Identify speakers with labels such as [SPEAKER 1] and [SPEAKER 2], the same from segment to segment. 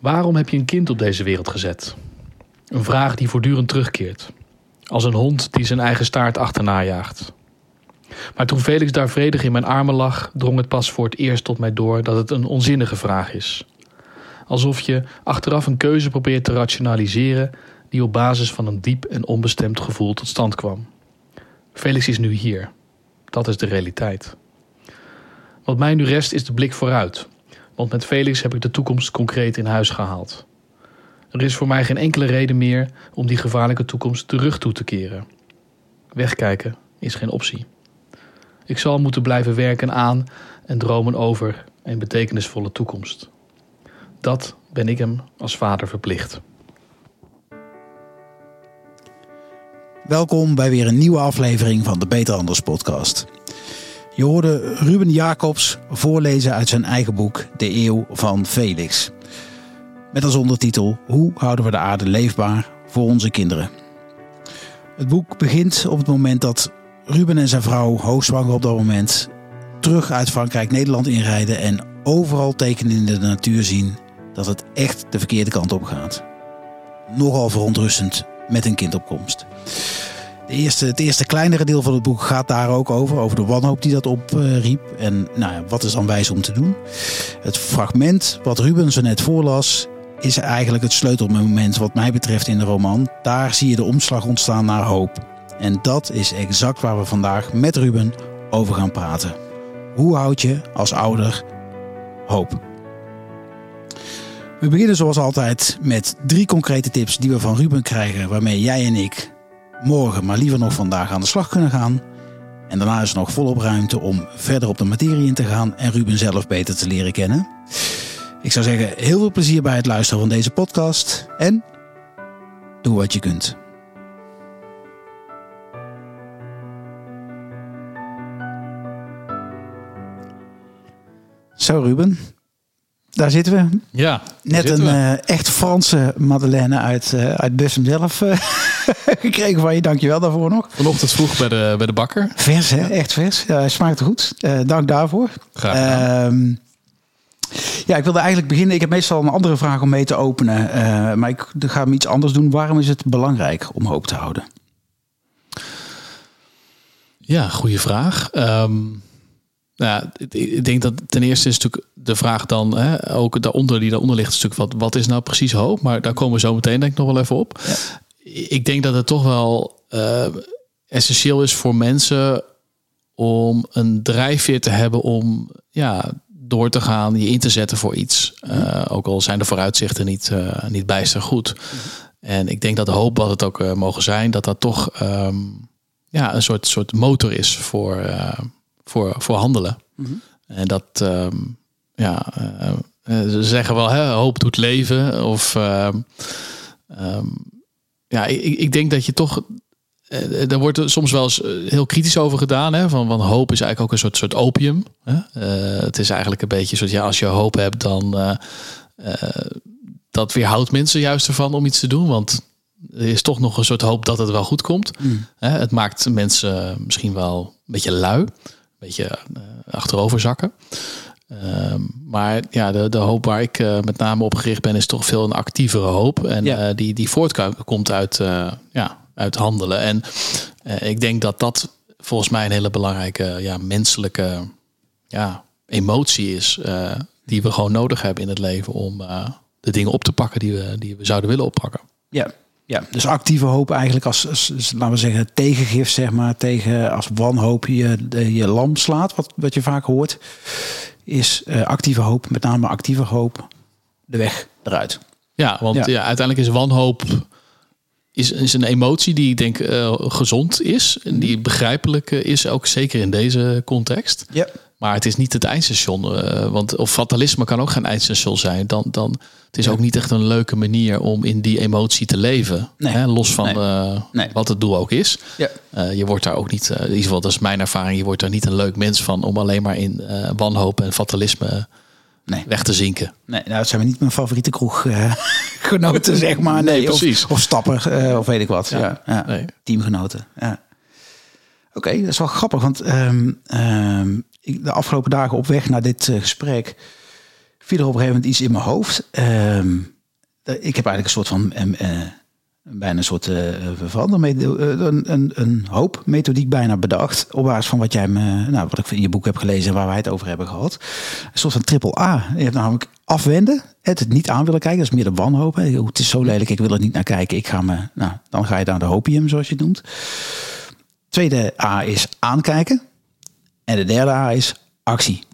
[SPEAKER 1] Waarom heb je een kind op deze wereld gezet? Een vraag die voortdurend terugkeert. Als een hond die zijn eigen staart achterna jaagt. Maar toen Felix daar vredig in mijn armen lag, drong het pas voor het eerst tot mij door dat het een onzinnige vraag is. Alsof je achteraf een keuze probeert te rationaliseren die op basis van een diep en onbestemd gevoel tot stand kwam. Felix is nu hier. Dat is de realiteit. Wat mij nu rest is de blik vooruit. Want met Felix heb ik de toekomst concreet in huis gehaald. Er is voor mij geen enkele reden meer om die gevaarlijke toekomst terug toe te keren. Wegkijken is geen optie. Ik zal moeten blijven werken aan en dromen over een betekenisvolle toekomst. Dat ben ik hem als vader verplicht.
[SPEAKER 2] Welkom bij weer een nieuwe aflevering van de Beter Anders podcast. Je hoorde Ruben Jacobs voorlezen uit zijn eigen boek De Eeuw van Felix. Met als ondertitel Hoe houden we de aarde leefbaar voor onze kinderen? Het boek begint op het moment dat Ruben en zijn vrouw, hoogzwanger op dat moment, terug uit Frankrijk Nederland inrijden en overal tekenen in de natuur zien dat het echt de verkeerde kant op gaat. Nogal verontrustend met een kindopkomst. De eerste, het eerste kleinere deel van het boek gaat daar ook over. Over de wanhoop die dat opriep. en nou ja, wat is dan wijs om te doen. Het fragment wat Ruben zo net voorlas. Is eigenlijk het sleutelmoment wat mij betreft in de roman. Daar zie je de omslag ontstaan naar hoop. En dat is exact waar we vandaag met Ruben over gaan praten. Hoe houd je als ouder hoop? We beginnen zoals altijd met drie concrete tips die we van Ruben krijgen, waarmee jij en ik morgen, maar liever nog vandaag aan de slag kunnen gaan. En daarna is er nog volop ruimte om verder op de materie in te gaan en Ruben zelf beter te leren kennen. Ik zou zeggen, heel veel plezier bij het luisteren van deze podcast en doe wat je kunt. Zo Ruben, daar zitten we.
[SPEAKER 1] Ja,
[SPEAKER 2] Net een uh, echt Franse Madeleine uit, uh, uit Bussum zelf uh, gekregen van je. Dankjewel daarvoor nog.
[SPEAKER 1] Vanochtend vroeg bij de, bij de bakker.
[SPEAKER 2] Vers hè, echt vers. Ja, smaakt goed. dank daarvoor.
[SPEAKER 1] Graag gedaan.
[SPEAKER 2] Uh, ja, ik wilde eigenlijk beginnen. Ik heb meestal een andere vraag om mee te openen. maar ik ga hem iets anders doen. Waarom is het belangrijk om hoop te houden?
[SPEAKER 1] Ja, goede vraag. Um, nou, ik denk dat ten eerste is natuurlijk de vraag dan, hè, ook daaronder die daaronder ligt, is natuurlijk wat, wat is nou precies hoop? Maar daar komen we zo meteen denk ik nog wel even op. Ja. Ik denk dat het toch wel uh, essentieel is voor mensen om een drijfveer te hebben om ja, door te gaan, je in te zetten voor iets. Uh, ook al zijn de vooruitzichten niet, uh, niet bijster goed. En ik denk dat de hoop, wat het ook mogen zijn, dat dat toch um, ja, een soort, soort motor is voor voor, voor handelen. Mhm. En dat, uh, ja, uh, ze zeggen wel, hè, hoop doet leven. Of um, ja, ik, ik denk dat je toch. Uh, er wordt soms wel eens heel kritisch over gedaan. Hè? Van, van hoop is eigenlijk ook een soort, soort opium. Hè? het is eigenlijk een beetje soort, ja, als je hoop hebt, dan dat weerhoudt mensen juist ervan om iets te doen. Want er is toch nog een soort hoop dat het wel goed komt. Mm. Het maakt mensen misschien wel een beetje lui beetje uh, achterover zakken. Uh, maar ja, de, de hoop waar ik uh, met name op gericht ben, is toch veel een actievere hoop. En ja. die, die voortkomt uit, ja, uit handelen. En ik denk dat dat volgens mij een hele belangrijke ja, menselijke ja, emotie is. die we gewoon nodig hebben in het leven om de dingen op te pakken die we, die we zouden willen oppakken.
[SPEAKER 2] Ja, ja, dus actieve hoop eigenlijk als, als, laten we zeggen, tegengif, zeg maar, tegen als wanhoop je je lam slaat, wat, wat je vaak hoort, is uh, actieve hoop, met name actieve hoop, de weg eruit.
[SPEAKER 1] Ja, want ja. ja uiteindelijk is wanhoop is, is een emotie die ik denk uh, gezond is en die begrijpelijk is, ook zeker in deze context.
[SPEAKER 2] Ja.
[SPEAKER 1] Maar het is niet het eindstation. Uh, want of fatalisme kan ook geen eindstation zijn. Dan, dan het is ja. ook niet echt een leuke manier om in die emotie te leven.
[SPEAKER 2] Nee.
[SPEAKER 1] Hè? Los van
[SPEAKER 2] nee.
[SPEAKER 1] Uh,
[SPEAKER 2] nee.
[SPEAKER 1] wat het doel ook is.
[SPEAKER 2] Ja.
[SPEAKER 1] Uh, je wordt daar ook niet, in ieder geval dat is mijn ervaring, je wordt daar niet een leuk mens van om alleen maar in wanhoop en fatalisme
[SPEAKER 2] nee.
[SPEAKER 1] weg te zinken.
[SPEAKER 2] Nee, nou, dat zijn we niet mijn favoriete kroeggenoten, zeg maar.
[SPEAKER 1] Nee, precies.
[SPEAKER 2] Of, of stapper, of weet ik wat.
[SPEAKER 1] Ja.
[SPEAKER 2] Ja. Teamgenoten. Ja. Oké, okay, dat is wel grappig, want um, um, de afgelopen dagen op weg naar dit uh, gesprek viel er op een gegeven moment iets in mijn hoofd. Ehm, ik heb eigenlijk een soort van... eh, bijna een soort uh, een, een, een hoop methodiek bijna bedacht. Op basis van wat jij me, nou, wat ik in je boek heb gelezen en waar wij het over hebben gehad. Een soort van triple A. Je hebt namelijk afwenden, het niet aan willen kijken. Dat is meer de wanhoop. Het is zo lelijk, ik wil er niet naar kijken. Ik ga me, nou, dan ga je naar de hopium, zoals je het noemt. Tweede A is aankijken. En de derde A is actie. Dus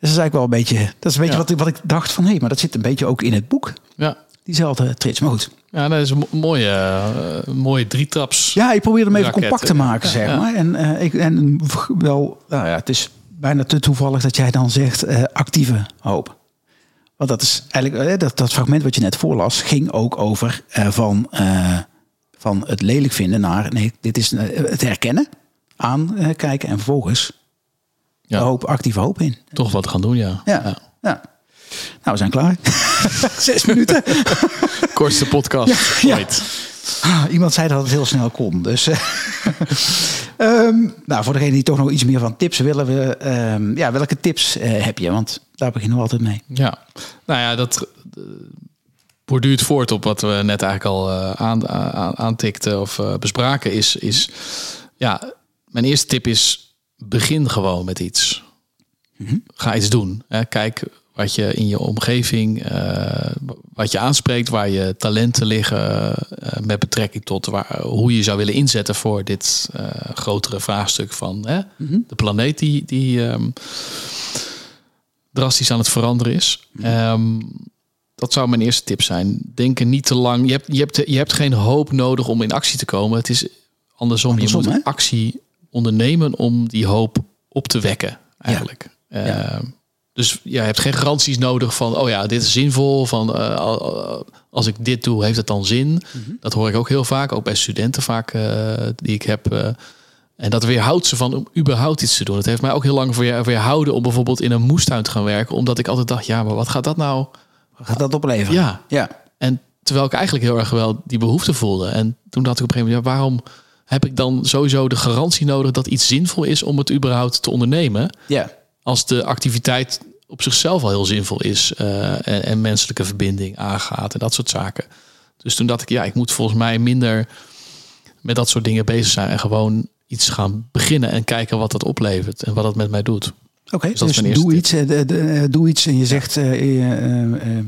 [SPEAKER 2] dat is eigenlijk wel een beetje, dat is een beetje
[SPEAKER 1] Ja.
[SPEAKER 2] wat, ik- wat ik dacht van, hé, maar dat zit een beetje ook in het boek.
[SPEAKER 1] Ja,
[SPEAKER 2] Diezelfde trits. Maar goed,
[SPEAKER 1] ja dat is een mo- mooie, eh, mooie drietraps.
[SPEAKER 2] Ja, ik probeer hem even compact te
[SPEAKER 1] ja.
[SPEAKER 2] maken, zeg
[SPEAKER 1] Ja.
[SPEAKER 2] maar. En, eh, ik, en wel, nou ja, het is bijna te toevallig dat jij dan zegt eh, actieve hoop. Want dat is eigenlijk, dat, dat fragment wat je net voorlas, ging ook over van, van het lelijk vinden naar, nee, dit is het herkennen, aankijken en vervolgens
[SPEAKER 1] Ja.
[SPEAKER 2] hoop, actieve hoop in.
[SPEAKER 1] Toch wat gaan doen, ja.
[SPEAKER 2] Ja, ja. Nou, we zijn klaar. Zes minuten.
[SPEAKER 1] Kortste podcast
[SPEAKER 2] Ja. Ah, Iemand zei dat het heel snel kon. Dus, eh, ehm, nou, voor degene die toch nog iets meer van tips willen, we, ehm, ja, welke tips eh, heb je? Want daar beginnen we altijd mee.
[SPEAKER 1] Ja, nou ja, dat eh, borduurt voort op wat we net eigenlijk al eh, aan, aan, aantikten of eh, bespraken. Is, is, ja, mijn eerste tip is, begin gewoon met iets. Ga iets doen. Hè. Kijk wat je in je omgeving, eh, wat je aanspreekt, waar je talenten liggen eh, met betrekking tot waar, hoe je zou willen inzetten voor dit eh, grotere vraagstuk van hè, de planeet die, die ehm, drastisch aan het veranderen is. Ehm, dat zou mijn eerste tip zijn. Denk er niet te lang. Je hebt, je, hebt, je hebt geen hoop nodig om in actie te komen. Het is andersom.
[SPEAKER 2] Andersom,
[SPEAKER 1] je moet
[SPEAKER 2] hè?
[SPEAKER 1] actie ondernemen om die hoop op te wekken. Eigenlijk. Ehm, Dus ja, je hebt geen garanties nodig van, oh ja, dit is zinvol. Van eh, al- al- als ik dit doe, heeft het dan zin? Dat hoor ik ook heel vaak, ook bij studenten vaak eh, die ik heb. eh, en dat weerhoudt ze van om überhaupt iets te doen. Het heeft mij ook heel lang weer- weerhouden om bijvoorbeeld in een moestuin te gaan werken. Omdat ik altijd dacht, ja, maar wat gaat dat nou?
[SPEAKER 2] Gaat dat opleveren?
[SPEAKER 1] Ja.
[SPEAKER 2] ja.
[SPEAKER 1] En terwijl ik eigenlijk heel erg wel die behoefte voelde. En toen dacht ik op een gegeven moment, ja, waarom heb ik dan sowieso de garantie nodig dat iets zinvol is om het überhaupt te ondernemen?
[SPEAKER 2] ja.
[SPEAKER 1] Als de activiteit op zichzelf al heel zinvol is eh, en, en menselijke verbinding aangaat en dat soort zaken. Dus toen dacht ik, ja, ik moet volgens mij minder met dat soort dingen bezig zijn en gewoon iets gaan beginnen en kijken wat dat oplevert en wat dat met mij doet.
[SPEAKER 2] Oké,
[SPEAKER 1] Dus
[SPEAKER 2] dus doe
[SPEAKER 1] tip.
[SPEAKER 2] iets, eh, de- de- eh, doe iets en je zegt eh, eh, eh, eh,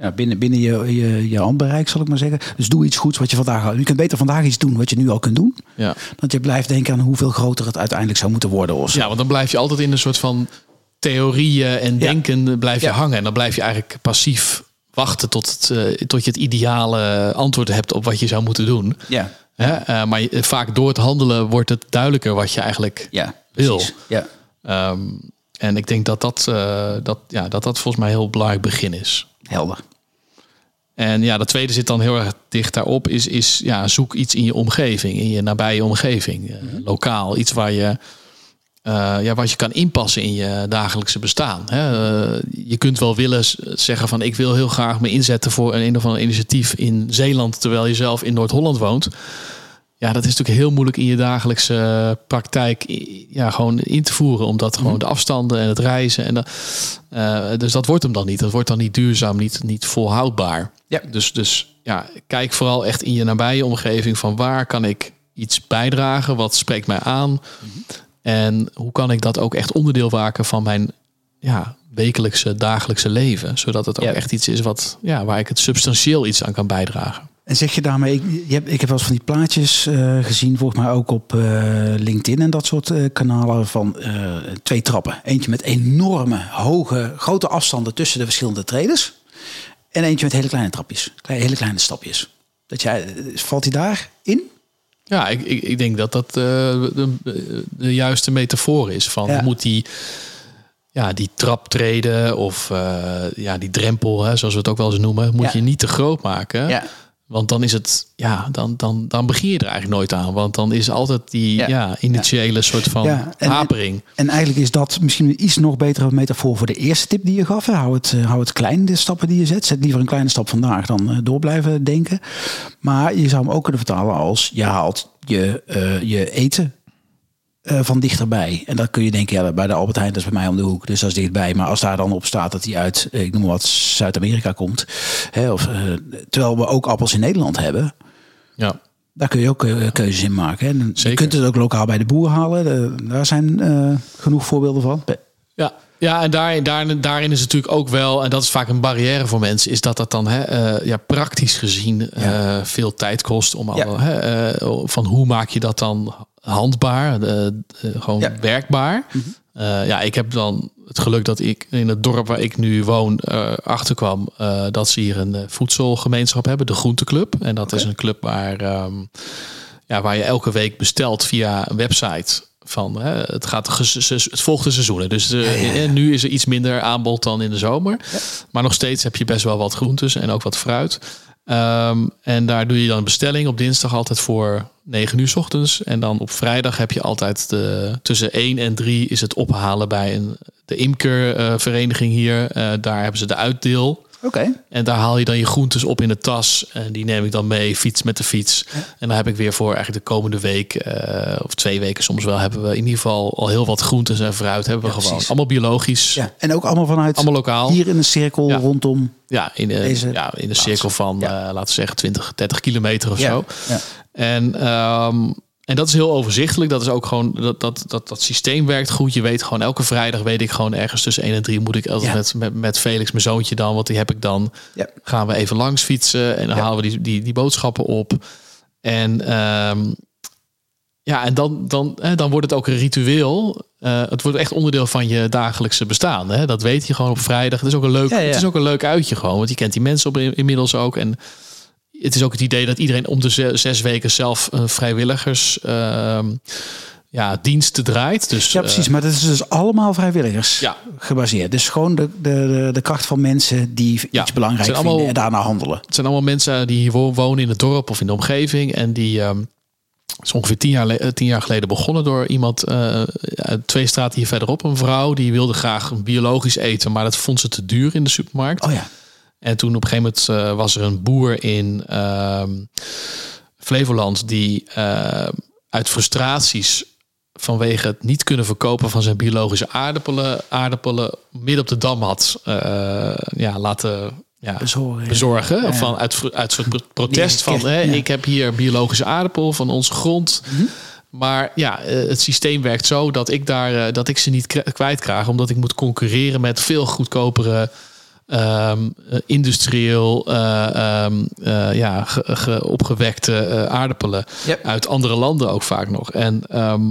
[SPEAKER 2] ja, binnen, binnen je, je, je handbereik, zal ik maar zeggen. Dus doe iets goeds wat je vandaag... Je kunt beter vandaag iets doen wat je nu al kunt doen.
[SPEAKER 1] Ja.
[SPEAKER 2] Dat je blijft denken aan hoeveel groter het uiteindelijk zou moeten worden. Of.
[SPEAKER 1] Ja, want dan blijf je altijd in een soort van theorieën en denken blijf je
[SPEAKER 2] Ja.
[SPEAKER 1] hangen. En dan blijf je eigenlijk passief wachten tot, het, eh, tot je het ideale antwoord hebt op wat je zou moeten doen.
[SPEAKER 2] Ja,
[SPEAKER 1] Hè? Eh, maar je- vaak door het handelen wordt het duidelijker wat je eigenlijk
[SPEAKER 2] ja
[SPEAKER 1] Wil.
[SPEAKER 2] Ja.
[SPEAKER 1] Ehm, en ik denk dat dat, eh, dat, ja, dat dat volgens mij een heel belangrijk begin is.
[SPEAKER 2] Helder.
[SPEAKER 1] En ja, de tweede zit dan heel erg dicht daarop. Is, is ja, zoek iets in je omgeving, in je nabije omgeving. eh, Lokaal, iets waar je, eh, ja, wat je kan inpassen in je dagelijkse bestaan. Hè. Je kunt wel willen zeggen van ik wil heel graag me inzetten voor een, een of ander initiatief in Zeeland, terwijl je zelf in Noord-Holland woont. Ja, dat is natuurlijk heel moeilijk in je dagelijkse praktijk i- ja, gewoon in te voeren. Omdat gewoon de afstanden en het reizen. En dat, eh, dus dat wordt hem dan niet. Dat wordt dan niet duurzaam, niet, niet volhoudbaar.
[SPEAKER 2] Ja.
[SPEAKER 1] Dus, dus ja, kijk vooral echt in je nabije omgeving van waar kan ik iets bijdragen? Wat spreekt mij aan? En hoe kan ik dat ook echt onderdeel maken van mijn ja, wekelijkse, dagelijkse leven? Zodat het ook
[SPEAKER 2] Ja.
[SPEAKER 1] echt iets is wat, ja, waar ik het substantieel iets aan kan bijdragen.
[SPEAKER 2] En zeg je daarmee, ik, je hebt, ik heb wel eens van die plaatjes eh, gezien, volgens mij ook op eh, LinkedIn en dat soort eh, kanalen van twee trappen. Eentje met enorme, hoge, grote afstanden tussen de verschillende traders. En eentje met hele kleine trapjes, kleine, hele kleine stapjes. Dat jij, valt hij daarin?
[SPEAKER 1] Ja, ik, ik, ik denk dat dat de, de juiste metafoor is. Van
[SPEAKER 2] Ja.
[SPEAKER 1] moet die, ja, die trap treden of ja, die drempel, hè, zoals we het ook wel eens noemen, moet
[SPEAKER 2] Ja.
[SPEAKER 1] je niet te groot maken.
[SPEAKER 2] Ja.
[SPEAKER 1] Want dan is het, ja, dan, dan, dan begin je er eigenlijk nooit aan. Want dan is altijd die
[SPEAKER 2] Ja.
[SPEAKER 1] ja. initiële soort van
[SPEAKER 2] Ja, en-
[SPEAKER 1] hapering.
[SPEAKER 2] En eigenlijk is dat misschien een iets nog betere metafoor voor de eerste tip die je gaf. hè. Hou het, eh, hou het klein, de stappen die je zet. Zet liever een kleine stap vandaag dan eh, door blijven denken. Maar je zou hem ook kunnen vertalen als je haalt je, eh, je eten eh, van dichterbij. En dan kun je denken, ja, bij de Albert Heijn, dat is bij mij om de hoek, dus dat is dichtbij. Maar als daar dan op staat dat hij uit, ik noem maar wat, Zuid-Amerika komt, hè, of, eh, terwijl we ook appels in Nederland hebben,
[SPEAKER 1] Ja.
[SPEAKER 2] daar kun je ook eh, keuzes in maken. Hè. En Je kunt het ook lokaal bij de boer halen. Daar zijn genoeg voorbeelden van.
[SPEAKER 1] Ja, ja en daarin, daarin, daarin is het natuurlijk ook wel, en dat is vaak een barrière voor mensen, is dat dat dan hè, ja, praktisch gezien
[SPEAKER 2] Ja.
[SPEAKER 1] veel tijd kost om
[SPEAKER 2] Ja.
[SPEAKER 1] al, hè, van hoe maak je dat dan handbaar, eh, eh, gewoon
[SPEAKER 2] Ja.
[SPEAKER 1] werkbaar. Eh, ja, ik heb dan het geluk dat ik in het dorp waar ik nu woon eh, achterkwam dat ze hier een voedselgemeenschap hebben, de Groenteclub. En dat is een club waar, ehm, ja, waar je elke week bestelt via een website. Van, hè, het, gaat, het volgt de seizoenen. Dus eh, eh, nu is er iets minder aanbod dan in de zomer. Maar nog steeds heb je best wel wat groentes en ook wat fruit. Ehm, en daar doe je dan een bestelling op dinsdag altijd voor 9 uur 's ochtends. En dan op vrijdag heb je altijd de, tussen 1 en 3 is het ophalen bij een, de imkervereniging hier. Eh, daar hebben ze de uitdeel.
[SPEAKER 2] Oké.
[SPEAKER 1] En daar haal je dan je groentes op in de tas. En die neem ik dan mee, fiets met de fiets. En dan heb ik weer voor eigenlijk de komende week, eh, of twee weken soms wel, hebben we in ieder geval al heel wat groentes en fruit. Hebben we
[SPEAKER 2] Ja,
[SPEAKER 1] gewoon.
[SPEAKER 2] precies.
[SPEAKER 1] Allemaal biologisch,
[SPEAKER 2] Ja. En ook allemaal vanuit
[SPEAKER 1] allemaal lokaal.
[SPEAKER 2] hier in een cirkel rondom.
[SPEAKER 1] Ja, in, de,
[SPEAKER 2] Deze
[SPEAKER 1] ja, in de
[SPEAKER 2] plaats.
[SPEAKER 1] cirkel van, eh, laten we zeggen, 20, 30 kilometer of zo.
[SPEAKER 2] Ja.
[SPEAKER 1] En, ehm, en dat is heel overzichtelijk. Dat is ook gewoon, dat, dat, dat, dat systeem werkt goed. Je weet gewoon, elke vrijdag weet ik gewoon ergens tussen 1 en 3 moet ik altijd
[SPEAKER 2] Ja.
[SPEAKER 1] met, met, met Felix, mijn zoontje dan, want die heb ik dan.
[SPEAKER 2] Ja.
[SPEAKER 1] Gaan we even langs fietsen en dan
[SPEAKER 2] Ja.
[SPEAKER 1] halen we die, die, die boodschappen op. En ehm, ja, en dan, dan, hè, dan wordt het ook een ritueel. Eh, het wordt echt onderdeel van je dagelijkse bestaan. Hè? Dat weet je gewoon op vrijdag. Het is ook een leuk. Het is ook een leuk uitje gewoon. Want je kent die mensen op, inmiddels ook. En het is ook het idee dat iedereen om de ze- zes weken zelf een vrijwilligers ehm, ja, diensten draait. Dus,
[SPEAKER 2] Ja, precies.
[SPEAKER 1] eh,
[SPEAKER 2] Maar dat is dus allemaal vrijwilligers
[SPEAKER 1] Ja.
[SPEAKER 2] gebaseerd. Dus gewoon de, de, de, kracht van mensen die
[SPEAKER 1] Ja,
[SPEAKER 2] iets belangrijk vinden
[SPEAKER 1] allemaal-
[SPEAKER 2] en daarna handelen.
[SPEAKER 1] het zijn allemaal mensen die hier wo- wonen in het dorp of in de omgeving. En die ehm, is ongeveer tien jaar, eh, tien jaar geleden begonnen door iemand eh, twee straten hier verderop. Een vrouw die wilde graag biologisch eten, maar dat vond ze te duur in de supermarkt.
[SPEAKER 2] Oh ja.
[SPEAKER 1] En toen op een gegeven moment eh, was er een boer in ehm, Flevoland die eh, uit frustraties vanwege het niet kunnen verkopen van zijn biologische aardappelen, aardappelen midden op de dam had eh, ja, laten ja,
[SPEAKER 2] Bezorgen.
[SPEAKER 1] bezorgen.
[SPEAKER 2] Ja.
[SPEAKER 1] Van, uit, uit soort pro- protest van,
[SPEAKER 2] Ja.
[SPEAKER 1] hè,
[SPEAKER 2] Ja.
[SPEAKER 1] ik heb hier biologische aardappel van onze grond.
[SPEAKER 2] Mhm.
[SPEAKER 1] Maar ja, het systeem werkt zo dat ik, daar, dat ik ze niet kra- kwijtraag. Omdat ik moet concurreren met veel goedkopere ehm, eh, industrieel eh, ehm, eh, ja, ge- ge- opgewekte aardappelen. Uit andere landen ook vaak nog. En, ehm,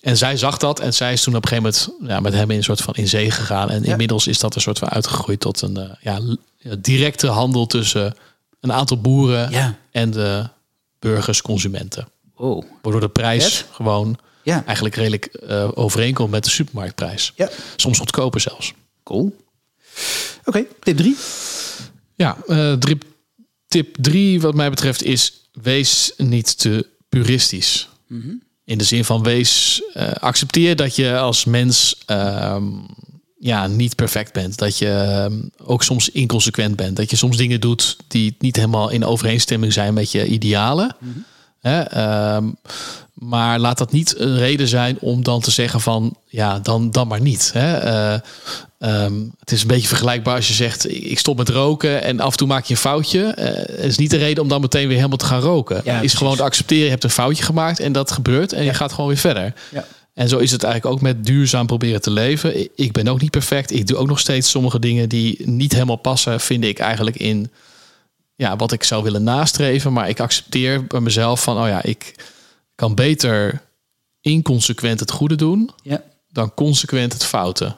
[SPEAKER 1] en zij zag dat en zij is toen op een gegeven moment ja, met hem in een soort van in zee gegaan. En
[SPEAKER 2] Ja.
[SPEAKER 1] inmiddels is dat een soort van uitgegroeid tot een ja, directe handel tussen een aantal boeren
[SPEAKER 2] Ja.
[SPEAKER 1] en de burgers, consumenten.
[SPEAKER 2] Oh.
[SPEAKER 1] Waardoor de prijs gewoon eigenlijk redelijk overeenkomt met de supermarktprijs.
[SPEAKER 2] Ja.
[SPEAKER 1] Soms goedkoper zelfs.
[SPEAKER 2] Cool. Oké, tip 3.
[SPEAKER 1] Ja, drip, tip drie wat mij betreft is wees niet te puristisch. In de zin van wees, eh, accepteer dat je als mens ehm, ja, niet perfect bent. Dat je ehm, ook soms inconsequent bent. Dat je soms dingen doet die niet helemaal in overeenstemming zijn met je idealen. Hè, ehm, maar laat dat niet een reden zijn om dan te zeggen van ja, dan, dan maar niet. Hè. Eh, ehm, het is een beetje vergelijkbaar als je zegt ik stop met roken en af en toe maak je een foutje. Eh, is niet de reden om dan meteen weer helemaal te gaan roken.
[SPEAKER 2] Ja,
[SPEAKER 1] is
[SPEAKER 2] precies.
[SPEAKER 1] gewoon te accepteren, je hebt een foutje gemaakt en dat gebeurt en je gaat gewoon weer verder.
[SPEAKER 2] Ja.
[SPEAKER 1] En zo is het eigenlijk ook met duurzaam proberen te leven. Ik ben ook niet perfect. Ik doe ook nog steeds sommige dingen die niet helemaal passen, vind ik eigenlijk in ja, wat ik zou willen nastreven. Maar ik accepteer bij mezelf van, oh ja, ik kan beter inconsequent het goede doen dan consequent het foute.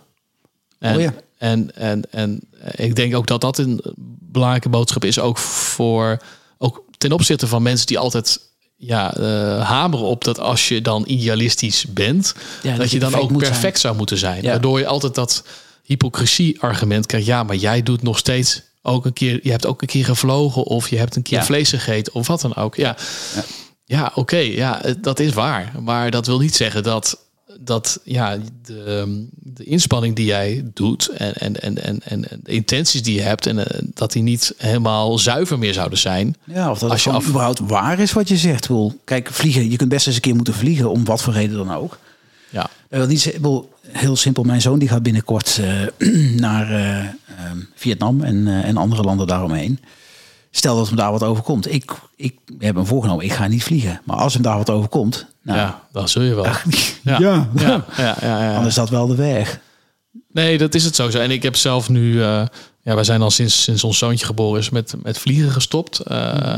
[SPEAKER 1] En,
[SPEAKER 2] Oh ja.
[SPEAKER 1] en, en, en ik denk ook dat dat een belangrijke boodschap is, ook voor ook ten opzichte van mensen die altijd ja, eh, hameren op dat als je dan idealistisch bent,
[SPEAKER 2] Ja, dat
[SPEAKER 1] dat,
[SPEAKER 2] je
[SPEAKER 1] dan ook
[SPEAKER 2] zijn.
[SPEAKER 1] perfect zou moeten zijn.
[SPEAKER 2] Ja.
[SPEAKER 1] Waardoor je altijd dat hypocrisie-argument krijgt. Ja, maar jij doet nog steeds ook een keer. Je hebt ook een keer gevlogen of je hebt een keer
[SPEAKER 2] Ja.
[SPEAKER 1] vlees gegeten of wat dan ook. Ja,
[SPEAKER 2] Ja.
[SPEAKER 1] ja, oké, ja, dat is waar. Maar dat wil niet zeggen dat, dat ja, de, de inspanning die jij doet en, en, en, en, en de intenties die je hebt, en eh, dat die niet helemaal zuiver meer zouden zijn.
[SPEAKER 2] Ja, of dat
[SPEAKER 1] Als je af-
[SPEAKER 2] überhaupt waar is wat je zegt. Bedoel, Kijk, vliegen, je kunt best eens een keer moeten vliegen om wat voor reden dan ook. Uh, die is, heel simpel, mijn zoon die gaat binnenkort naar ehm, Vietnam en, en andere landen daaromheen. Stel dat hem daar wat overkomt. Ik, ik heb hem voorgenomen, ik ga niet vliegen. Maar als hem daar wat overkomt...
[SPEAKER 1] Nou, ja, dan zul je wel.
[SPEAKER 2] ja. Ja. Ja. Ja, ja, Dan is dat wel de weg.
[SPEAKER 1] Nee, dat is het zo. En ik heb zelf nu... Uh, ja, wij zijn al sinds, sinds ons zoontje geboren is met, met vliegen gestopt. Uh,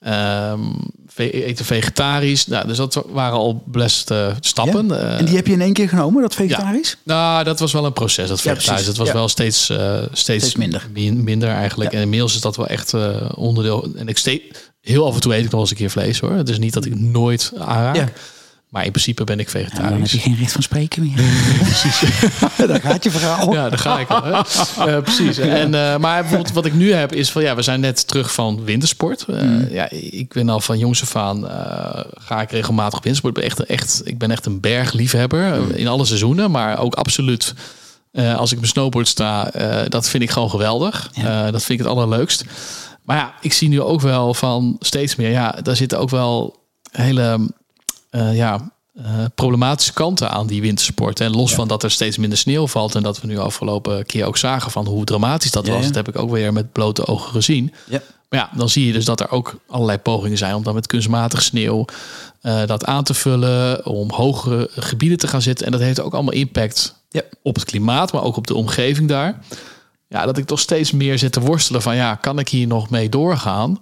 [SPEAKER 1] um, eten vegetarisch. Nou, dus dat waren al best uh, stappen. Ja?
[SPEAKER 2] En die heb je in één keer genomen, dat vegetarisch?
[SPEAKER 1] Ja. Nou, dat was wel een proces, dat vegetarisch. Ja, dat was wel steeds, uh, steeds,
[SPEAKER 2] steeds, minder.
[SPEAKER 1] minder eigenlijk. En inmiddels is dat wel echt uh, onderdeel. En ik steeds heel af en toe eet ik nog eens een keer vlees hoor. Het is niet dat ik nooit aanraak. Maar in principe ben ik vegetarisch. Ja,
[SPEAKER 2] dan heb je geen recht van spreken meer. precies. dan gaat je verhaal.
[SPEAKER 1] Ja, daar ga ik al. Uh, precies. En, uh, maar bijvoorbeeld wat ik nu heb is van ja, we zijn net terug van wintersport. Uh, mm. Ja, ik ben al van jongs af aan ga ik regelmatig op wintersport. Ik ben echt, echt, ik ben echt een bergliefhebber mm. in alle seizoenen, maar ook absoluut. als ik mijn snowboard sta, dat vind ik gewoon geweldig. Ja. dat vind ik het allerleukst. Maar ja, ik zie nu ook wel van steeds meer. Ja, daar zitten ook wel hele ja, uh, problematische kanten aan die wintersport. En los van dat er steeds minder sneeuw valt en dat we nu afgelopen keer ook zagen van hoe dramatisch dat was, dat heb ik ook weer met blote ogen gezien. Ja. Maar ja, dan zie je dus dat er ook allerlei pogingen zijn om dan met kunstmatig sneeuw uh, dat aan te vullen, om hogere gebieden te gaan zitten. En dat heeft ook allemaal impact ja. op het klimaat, maar ook op de omgeving daar. Ja, dat ik toch steeds meer zit te worstelen van ja, kan ik hier nog mee doorgaan?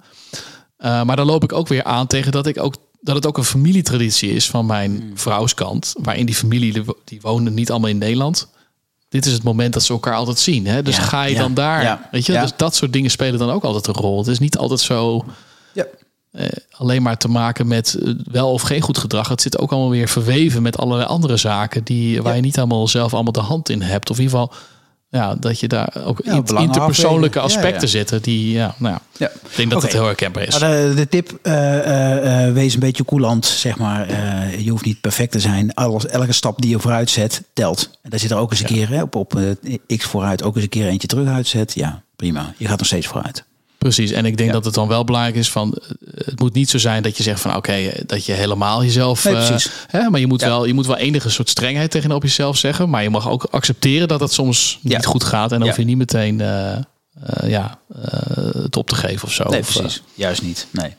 [SPEAKER 1] Uh, maar dan loop ik ook weer aan tegen dat ik ook dat het ook een familietraditie is van mijn hmm. vrouwskant. Waarin die familie, die wonen niet allemaal in Nederland. Dit is het moment dat ze elkaar altijd zien. Hè? Dus ga je dan daar. Weet je, dus dat soort dingen spelen dan ook altijd een rol. Het is niet altijd zo. Eh, alleen maar te maken met eh, wel of geen goed gedrag. Het zit ook allemaal weer verweven met allerlei andere zaken die waar je niet allemaal zelf allemaal de hand in hebt. Of in ieder geval ja, dat je daar ook ja, interpersoonlijke aspecten zitten. Die, ja, nou ja, ik denk dat het heel herkenbaar is.
[SPEAKER 2] De, de, tip, uh, wees een beetje coulant, zeg maar. je hoeft niet perfect te zijn. Alles, elke stap die je vooruit zet, telt. En daar zit er ook eens een keer hè, op, op X vooruit, ook eens een keer eentje terug uitzet. Ja, prima. Je gaat nog steeds vooruit.
[SPEAKER 1] Precies, en ik denk dat het dan wel belangrijk is van het moet niet zo zijn dat je zegt van oké, dat je helemaal jezelf. Nee, precies. Uh, hè, maar je moet wel, je moet wel enige soort strengheid tegenover jezelf zeggen, maar je mag ook accepteren dat het soms niet goed gaat en dan hoef je niet meteen uh, uh, ja, het op te geven of zo.
[SPEAKER 2] Nee, precies. Juist niet. Nee.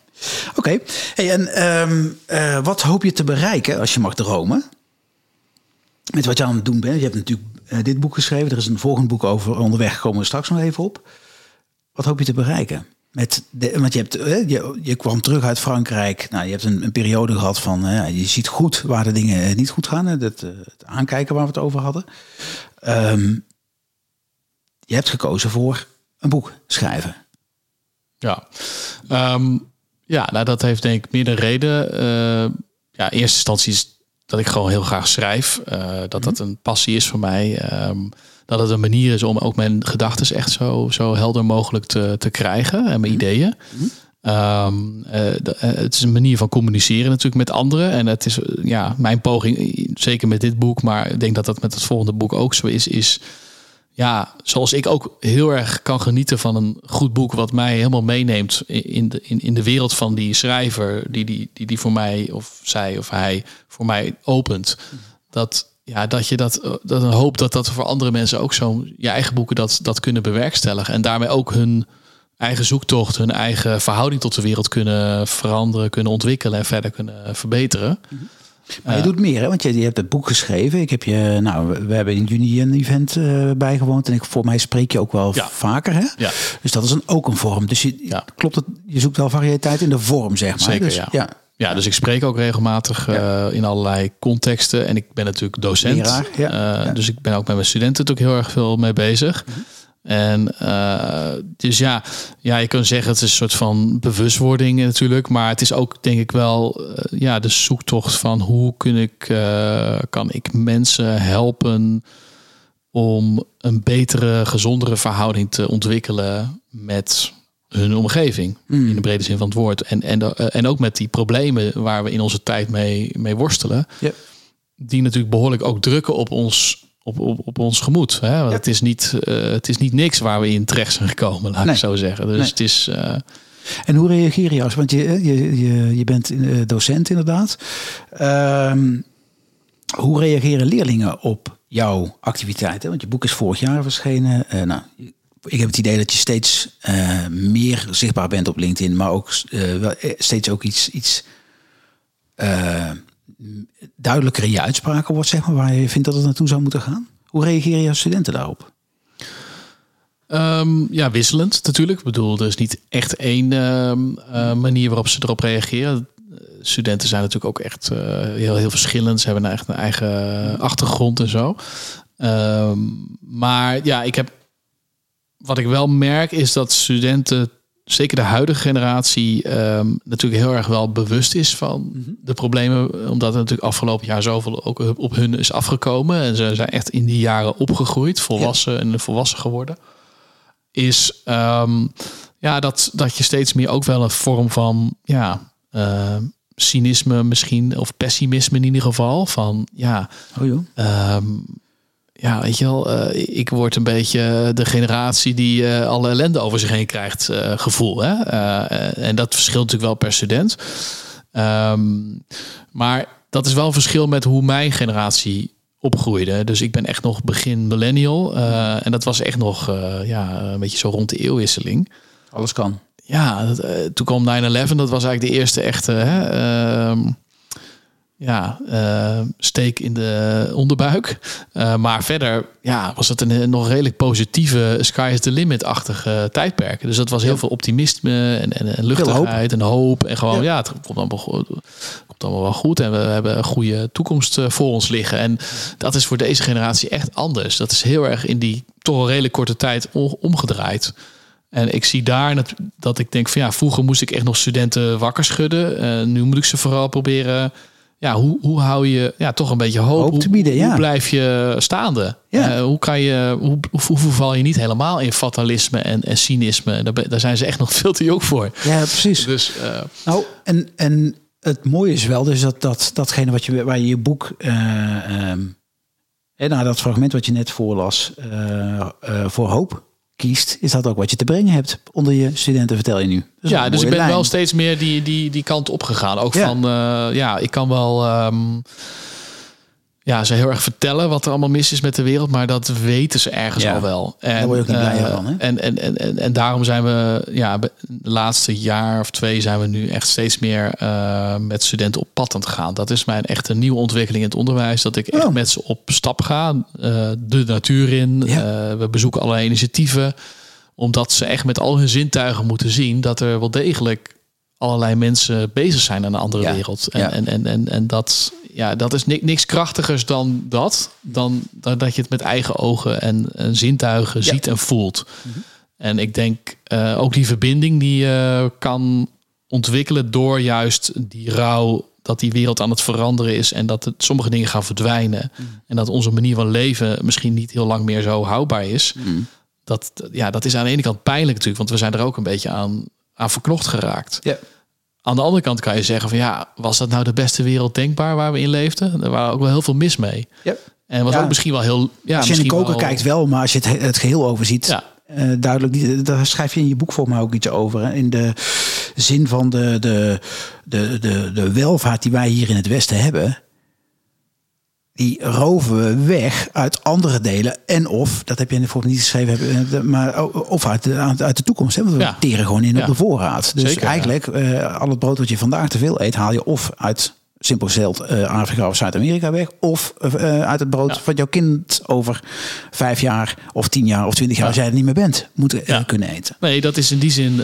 [SPEAKER 2] Oké. Hey, en um, wat hoop je te bereiken als je mag dromen? Met wat je aan het doen bent. Je hebt natuurlijk dit boek geschreven. Er is een volgend boek over onderweg. Komen we straks nog even op. Wat hoop je te bereiken? Met de, want je, hebt, je, je kwam terug uit Frankrijk. Nou, je hebt een, een periode gehad van. je ziet goed waar de dingen niet goed gaan. Het, het aankijken waar we het over hadden. Um, je hebt gekozen voor een boek schrijven.
[SPEAKER 1] Ja, um, ja nou, dat heeft denk ik meerdere redenen. Uh, ja, in eerste instantie is dat ik gewoon heel graag schrijf. Uh, dat dat een passie is voor mij. Um, dat het een manier is om ook mijn gedachten echt zo, zo helder mogelijk te, te krijgen en mijn mhm. ideeën. Um, het is een manier van communiceren natuurlijk met anderen. En het is ja, mijn poging, zeker met dit boek, maar ik denk dat dat met het volgende boek ook zo is, is ja, zoals ik ook heel erg kan genieten van een goed boek, wat mij helemaal meeneemt in de, in, in de wereld van die schrijver, die, die, die, die voor mij of zij of hij voor mij opent. Mhm. Dat, ja, dat je dat, dat een hoop dat dat voor andere mensen ook zo je eigen boeken dat, dat kunnen bewerkstelligen. En daarmee ook hun eigen zoektocht, hun eigen verhouding tot de wereld kunnen veranderen, kunnen ontwikkelen en verder kunnen verbeteren.
[SPEAKER 2] Maar je doet meer, hè? want je, je hebt het boek geschreven. Ik heb je, nou, we hebben in juni een event uh, bijgewoond. En ik, voor mij spreek je ook wel vaker. Hè? Ja. Dus dat is een, ook een vorm. Dus je, ja. klopt het, je zoekt wel variëteit in de vorm, zeg maar.
[SPEAKER 1] Zeker,
[SPEAKER 2] dus,
[SPEAKER 1] ja. Ja, dus ik spreek ook regelmatig uh, in allerlei contexten. En ik ben natuurlijk docent. Leraar, ja, uh, Dus ik ben ook met mijn studenten natuurlijk heel erg veel mee bezig. Mm En uh, dus ja, ja, je kan zeggen het is een soort van bewustwording natuurlijk. Maar het is ook denk ik wel ja, de zoektocht van hoe kun ik, kan ik mensen helpen om een betere, gezondere verhouding te ontwikkelen met hun omgeving. Mm. In de brede zin van het woord. En, en, uh, en ook met die problemen waar we in onze tijd mee, mee worstelen. Die natuurlijk behoorlijk ook drukken op ons, op, op, op ons gemoed. Hè? Want het, is niet, uh, het is niet niks waar we in terecht zijn gekomen, laat nee. ik zo zeggen. Dus nee. het is. Uh,
[SPEAKER 2] en hoe reageer je als? Want je, je, je, je bent docent inderdaad. Um, Hoe reageren leerlingen op jouw activiteiten? Want je boek is vorig jaar verschenen. Uh, nou, ik heb het idee dat je steeds uh, meer zichtbaar bent op LinkedIn, maar ook uh, steeds ook iets, iets duidelijker in je uitspraken wordt, zeg maar, waar je vindt dat het naartoe zou moeten gaan. Hoe reageren jouw studenten daarop?
[SPEAKER 1] Um, ja, wisselend natuurlijk. Ik bedoel, er is niet echt één uh, manier waarop ze erop reageren. Studenten zijn natuurlijk ook echt heel, heel verschillend. Ze hebben echt een eigen achtergrond en zo. Um, maar ja, ik heb. Wat ik wel merk is dat studenten, zeker de huidige generatie, um, natuurlijk heel erg wel bewust is van mhm. de problemen. Omdat het natuurlijk afgelopen jaar zoveel ook op hun is afgekomen. En ze zijn echt in die jaren opgegroeid, volwassen ja. en volwassen geworden is um, ja, dat, dat je steeds meer ook wel een vorm van ja, uh, cynisme misschien, of pessimisme in ieder geval. Van ja,
[SPEAKER 2] oh, joh.
[SPEAKER 1] Um, ja, weet je wel, uh, ik word een beetje de generatie die uh, alle ellende over zich heen krijgt, uh, gevoel. Hè? en dat verschilt natuurlijk wel per student. Um, maar dat is wel een verschil met hoe mijn generatie opgroeide. Dus ik ben echt nog begin millennial. En dat was echt nog ja, een beetje zo rond de eeuwwisseling.
[SPEAKER 2] Alles kan.
[SPEAKER 1] Ja, dat, toen kwam 9-11. Dat was eigenlijk de eerste echte hè, ehm, ja, uh, steek in de onderbuik. Uh, maar verder ja, was het een nog redelijk positieve sky is the limit-achtige tijdperk. Dus dat was heel veel optimisme en, en, en luchtigheid en hoop. En gewoon, ja, ja het komt allemaal, goed, komt allemaal wel goed. En we, we hebben een goede toekomst voor ons liggen. En dat is voor deze generatie echt anders. Dat is heel erg in die toch een redelijk korte tijd omgedraaid. En ik zie daar dat, dat ik denk van ja, vroeger moest ik echt nog studenten wakker schudden. nu moet ik ze vooral proberen ja, hoe, hoe hou je ja, toch een beetje hoop,
[SPEAKER 2] hoop te bieden?
[SPEAKER 1] Hoe,
[SPEAKER 2] ja.
[SPEAKER 1] hoe blijf je staande? Ja. Uh, hoe, kan je, hoe, hoe, hoe, val je niet helemaal in fatalisme en, en cynisme? Daar, daar zijn ze echt nog veel te jong voor.
[SPEAKER 2] Ja, precies.
[SPEAKER 1] Dus, uh,
[SPEAKER 2] nou, en, en het mooie is wel dus dat, dat datgene wat je, waar je je boek... Uh, um, en nou, dat fragment wat je net voorlas, voor hoop kiest, is dat ook wat je te brengen hebt onder je studenten, vertel je nu.
[SPEAKER 1] Ja, dus ik ben lijn. wel steeds meer die, die, die kant opgegaan. Ook ja. van, uh, ja, ik kan wel um, ja, ze heel erg vertellen wat er allemaal mis is met de wereld, maar dat weten ze ergens
[SPEAKER 2] ja.
[SPEAKER 1] al wel.
[SPEAKER 2] En, Daar word je ook niet blij uh, van. Hè?
[SPEAKER 1] En, en, en, en, en daarom zijn we, ja, de laatste jaar of twee zijn we nu echt steeds meer uh, met studenten op pad aan het gaan. Dat is mijn echt een nieuwe ontwikkeling in het onderwijs, dat ik echt oh. met ze op stap ga, uh, de natuur in. Ja. we bezoeken allerlei initiatieven, omdat ze echt met al hun zintuigen moeten zien dat er wel degelijk allerlei mensen bezig zijn aan een andere
[SPEAKER 2] ja.
[SPEAKER 1] wereld. En, en, en, en, en dat, ja, dat is ni niks krachtigers dan dat. Dan, dat je het met eigen ogen en, en zintuigen
[SPEAKER 2] Ja.
[SPEAKER 1] ziet en voelt.
[SPEAKER 2] Mhm.
[SPEAKER 1] En ik denk eh, ook die verbinding die je kan ontwikkelen door juist die rouw dat die wereld aan het veranderen is en dat het, sommige dingen gaan verdwijnen.
[SPEAKER 2] Mhm.
[SPEAKER 1] En dat onze manier van leven misschien niet heel lang meer zo houdbaar is. Dat, ja, dat is aan de ene kant pijnlijk natuurlijk, want we zijn er ook een beetje aan, aan verknocht geraakt.
[SPEAKER 2] Ja.
[SPEAKER 1] Aan de andere kant kan je zeggen van ja, was dat nou de beste wereld denkbaar waar we in leefden? Er waren ook wel heel veel mis mee. En was
[SPEAKER 2] Ja.
[SPEAKER 1] ook misschien wel heel. Ja,
[SPEAKER 2] als je in de koker
[SPEAKER 1] wel-
[SPEAKER 2] kijkt wel, maar als je het, het geheel overziet,
[SPEAKER 1] Ja.
[SPEAKER 2] eh, duidelijk niet. Daar schrijf je in je boek voor mij ook iets over. Hè? In de zin van de, de, de, de, de welvaart die wij hier in het Westen hebben. Die roven we weg uit andere delen. En of, dat heb je in de voorbeeld niet geschreven, eh, maar of uit de, uit de toekomst. Hè? Want we
[SPEAKER 1] Ja.
[SPEAKER 2] teren gewoon in
[SPEAKER 1] Ja.
[SPEAKER 2] op de voorraad. Dus
[SPEAKER 1] Zeker,
[SPEAKER 2] eigenlijk, eh, al het brood wat je vandaag te veel eet, haal je of uit simpel gezegd eh, Afrika of Zuid-Amerika weg. Of uit het brood
[SPEAKER 1] Ja.
[SPEAKER 2] wat jouw kind over vijf jaar of tien jaar of twintig jaar,
[SPEAKER 1] Ja.
[SPEAKER 2] als jij het niet meer bent, moet kunnen eten.
[SPEAKER 1] Nee, dat is in die zin.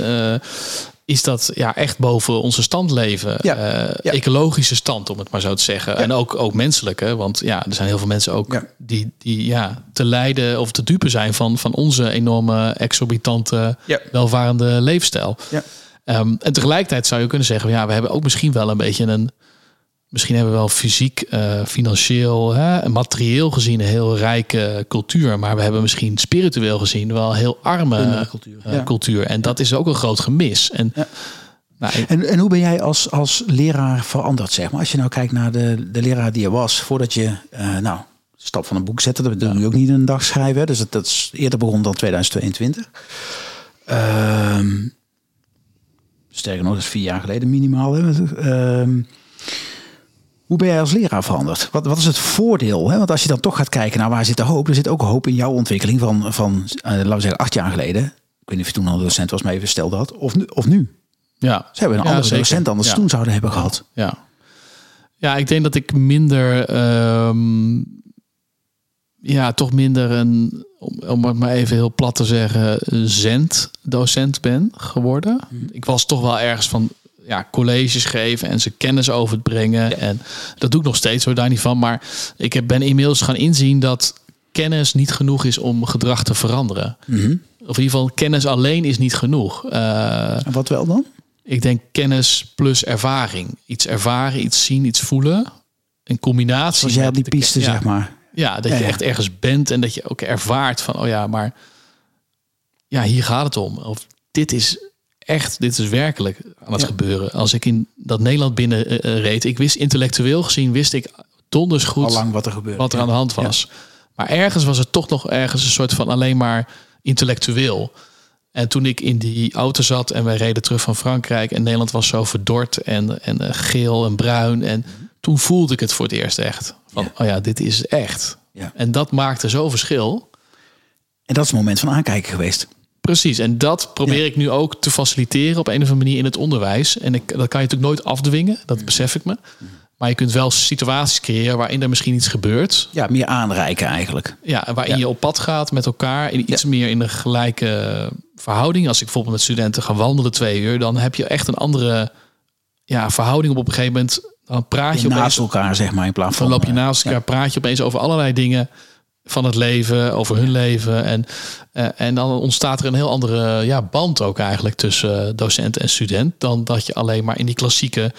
[SPEAKER 1] Is dat ja, echt boven onze stand leven.
[SPEAKER 2] Ja.
[SPEAKER 1] Eh,
[SPEAKER 2] Ja.
[SPEAKER 1] Ecologische stand, om het maar zo te zeggen. En ook, ook menselijke. Want ja, er zijn heel veel mensen ook die, die ja, te lijden of te dupe zijn van, van onze enorme exorbitante welvarende leefstijl.
[SPEAKER 2] Ja.
[SPEAKER 1] Ehm, en tegelijkertijd zou je kunnen zeggen, ja, we hebben ook misschien wel een beetje een. Misschien hebben we wel fysiek, eh, financieel en materieel gezien een heel rijke cultuur. Maar we hebben misschien spiritueel gezien wel een heel arme
[SPEAKER 2] cultuur,
[SPEAKER 1] eh,
[SPEAKER 2] ja.
[SPEAKER 1] cultuur. En dat is ook een groot gemis. En
[SPEAKER 2] Ja.
[SPEAKER 1] nou, ik-
[SPEAKER 2] En, en hoe ben jij als, als leraar veranderd, zeg maar? Als je nou kijkt naar de, de leraar die je was, voordat je, eh, nou, de stap van een boek zette, dat doe je ook niet in een dag schrijven. Dus dat, dat is eerder begonnen dan 2022. Ehm, sterker nog, dat is vier jaar geleden minimaal. Hè. Hoe ben jij als leraar veranderd? Wat, wat is het voordeel? Hè? Want als je dan toch gaat kijken naar waar zit de hoop, er zit ook hoop in jouw ontwikkeling van, van uh, laten we zeggen, acht jaar geleden. Ik weet niet of je toen al docent was, maar even stel dat. Of nu. Of nu.
[SPEAKER 1] Ja.
[SPEAKER 2] Ze hebben een
[SPEAKER 1] Ja,
[SPEAKER 2] andere
[SPEAKER 1] zeker.
[SPEAKER 2] docent anders
[SPEAKER 1] Ja.
[SPEAKER 2] toen zouden hebben gehad.
[SPEAKER 1] Ja. Ja, ik denk dat ik minder, ehm, ja, toch minder een, om, het maar even heel plat te zeggen, zend-docent ben geworden. Ik was toch wel ergens van, ja, colleges geven en ze kennis over het brengen. En dat doe ik nog steeds, hoor, daar niet van. Maar ik heb, ben inmiddels gaan inzien dat kennis niet genoeg is om gedrag te veranderen. Of in ieder geval, kennis alleen is niet genoeg. Eh,
[SPEAKER 2] En wat wel dan?
[SPEAKER 1] ik denk kennis plus ervaring. Iets ervaren, iets zien, iets voelen. Een combinatie.
[SPEAKER 2] Zoals jij op die piste,
[SPEAKER 1] ja,
[SPEAKER 2] zeg maar.
[SPEAKER 1] Ja, dat
[SPEAKER 2] Ja,
[SPEAKER 1] je echt ergens bent en dat je ook ervaart van, oh ja, maar ja, hier gaat het om. Of dit is echt, dit is werkelijk aan het
[SPEAKER 2] Ja.
[SPEAKER 1] gebeuren. Als ik in dat Nederland binnen eh, eh, reed, ik wist intellectueel gezien, wist ik donders goed
[SPEAKER 2] Al lang wat er gebeurt.
[SPEAKER 1] wat er aan de hand was. Maar ergens was het toch nog ergens een soort van alleen maar intellectueel. En toen ik in die auto zat en wij reden terug van Frankrijk en Nederland was zo verdord en, en eh, geel en bruin. En toen voelde ik het voor het eerst echt. Van, oh ja, dit is echt.
[SPEAKER 2] Ja.
[SPEAKER 1] En dat maakte zo verschil.
[SPEAKER 2] En dat is het moment van aankijken geweest.
[SPEAKER 1] Precies, en dat probeer
[SPEAKER 2] Ja.
[SPEAKER 1] ik nu ook te faciliteren op een of andere manier in het onderwijs. En ik, dat kan je natuurlijk nooit afdwingen, dat besef ik me. Maar je kunt wel situaties creëren waarin er misschien iets gebeurt.
[SPEAKER 2] Ja, meer aanreiken eigenlijk.
[SPEAKER 1] Ja, waarin
[SPEAKER 2] Ja.
[SPEAKER 1] je op pad gaat met elkaar. In iets meer in een gelijke verhouding. Als ik bijvoorbeeld met studenten ga wandelen twee uur, dan heb je echt een andere ja, verhouding op, een gegeven moment. Dan praat je
[SPEAKER 2] naast
[SPEAKER 1] opeens,
[SPEAKER 2] elkaar, zeg maar, in plaats van...
[SPEAKER 1] dan loop je
[SPEAKER 2] eh,
[SPEAKER 1] naast elkaar, praat je opeens over allerlei dingen van het leven, over hun leven. En, eh, en dan ontstaat er een heel andere ja, band ook eigenlijk tussen eh, docent en student. Dan dat je alleen maar in die klassieke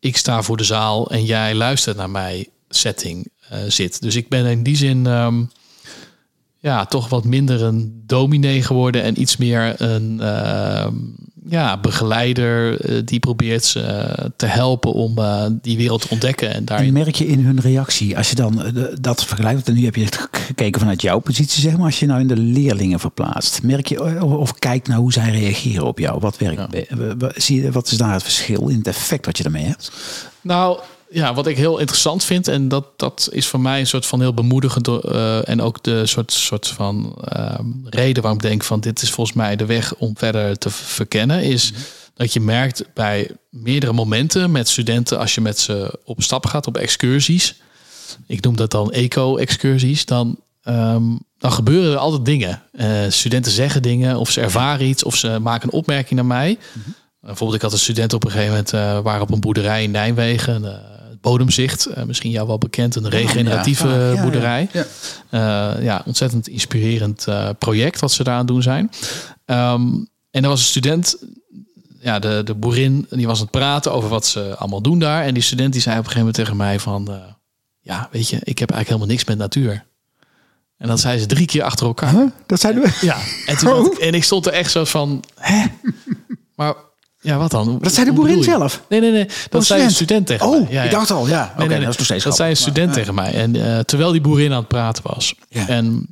[SPEAKER 1] ik sta voor de zaal en jij luistert naar mij setting eh, zit. Dus ik ben in die zin ehm, ja, toch wat minder een dominee geworden en iets meer een ehm, ja, begeleider eh, die probeert ze eh, te helpen om eh, die wereld te ontdekken en
[SPEAKER 2] En
[SPEAKER 1] daarin
[SPEAKER 2] merk je in hun reactie, als je dan dat vergelijkt, en nu heb je het gekeken vanuit jouw positie, zeg maar, als je nou in de leerlingen verplaatst, merk je of, of kijkt naar hoe zij reageren op jou, wat werkt,
[SPEAKER 1] Ja.
[SPEAKER 2] zie je, wat is daar het verschil in het effect wat je daarmee hebt?
[SPEAKER 1] Nou, ja, wat ik heel interessant vind, en dat, dat is voor mij een soort van heel bemoedigend. eh, en ook de soort, soort van ehm, reden waarom ik denk van dit is volgens mij de weg om verder te verkennen, is dat je merkt bij meerdere momenten met studenten, als je met ze op stap gaat, op excursies. Ik noem dat dan eco-excursies. Dan, ehm, dan gebeuren er altijd dingen. Eh, studenten zeggen dingen, of ze ervaren iets, of ze maken een opmerking naar mij. Bijvoorbeeld, ik had een student op een gegeven moment, eh waren op een boerderij in Nijmegen, bodemzicht, eh, misschien jou wel bekend, een regeneratieve
[SPEAKER 2] Ja. Ja,
[SPEAKER 1] boerderij.
[SPEAKER 2] Ja.
[SPEAKER 1] Eh, ja, ontzettend inspirerend eh, project wat ze daar aan doen zijn. Ehm, en er was een student, ja, de, de boerin, die was aan het praten over wat ze allemaal doen daar. En die student die zei op een gegeven moment tegen mij van, ja, weet je, ik heb eigenlijk helemaal niks met natuur. En dat zei ze drie keer achter elkaar.
[SPEAKER 2] Dat zijn we.
[SPEAKER 1] Ja, en, toen had ik, en ik stond er echt zo van, hè? Maar ja, wat dan?
[SPEAKER 2] Dat zei de boerin zelf.
[SPEAKER 1] Nee, nee, nee. Dat
[SPEAKER 2] Oh,
[SPEAKER 1] zei een
[SPEAKER 2] student.
[SPEAKER 1] tegen
[SPEAKER 2] Oh,
[SPEAKER 1] mij. Ja,
[SPEAKER 2] ik dacht al, ja.
[SPEAKER 1] Nee,
[SPEAKER 2] dat is nog steeds
[SPEAKER 1] Dat zei een student
[SPEAKER 2] Maar,
[SPEAKER 1] tegen mij. En eh, terwijl die boerin aan het praten was.
[SPEAKER 2] Ja.
[SPEAKER 1] En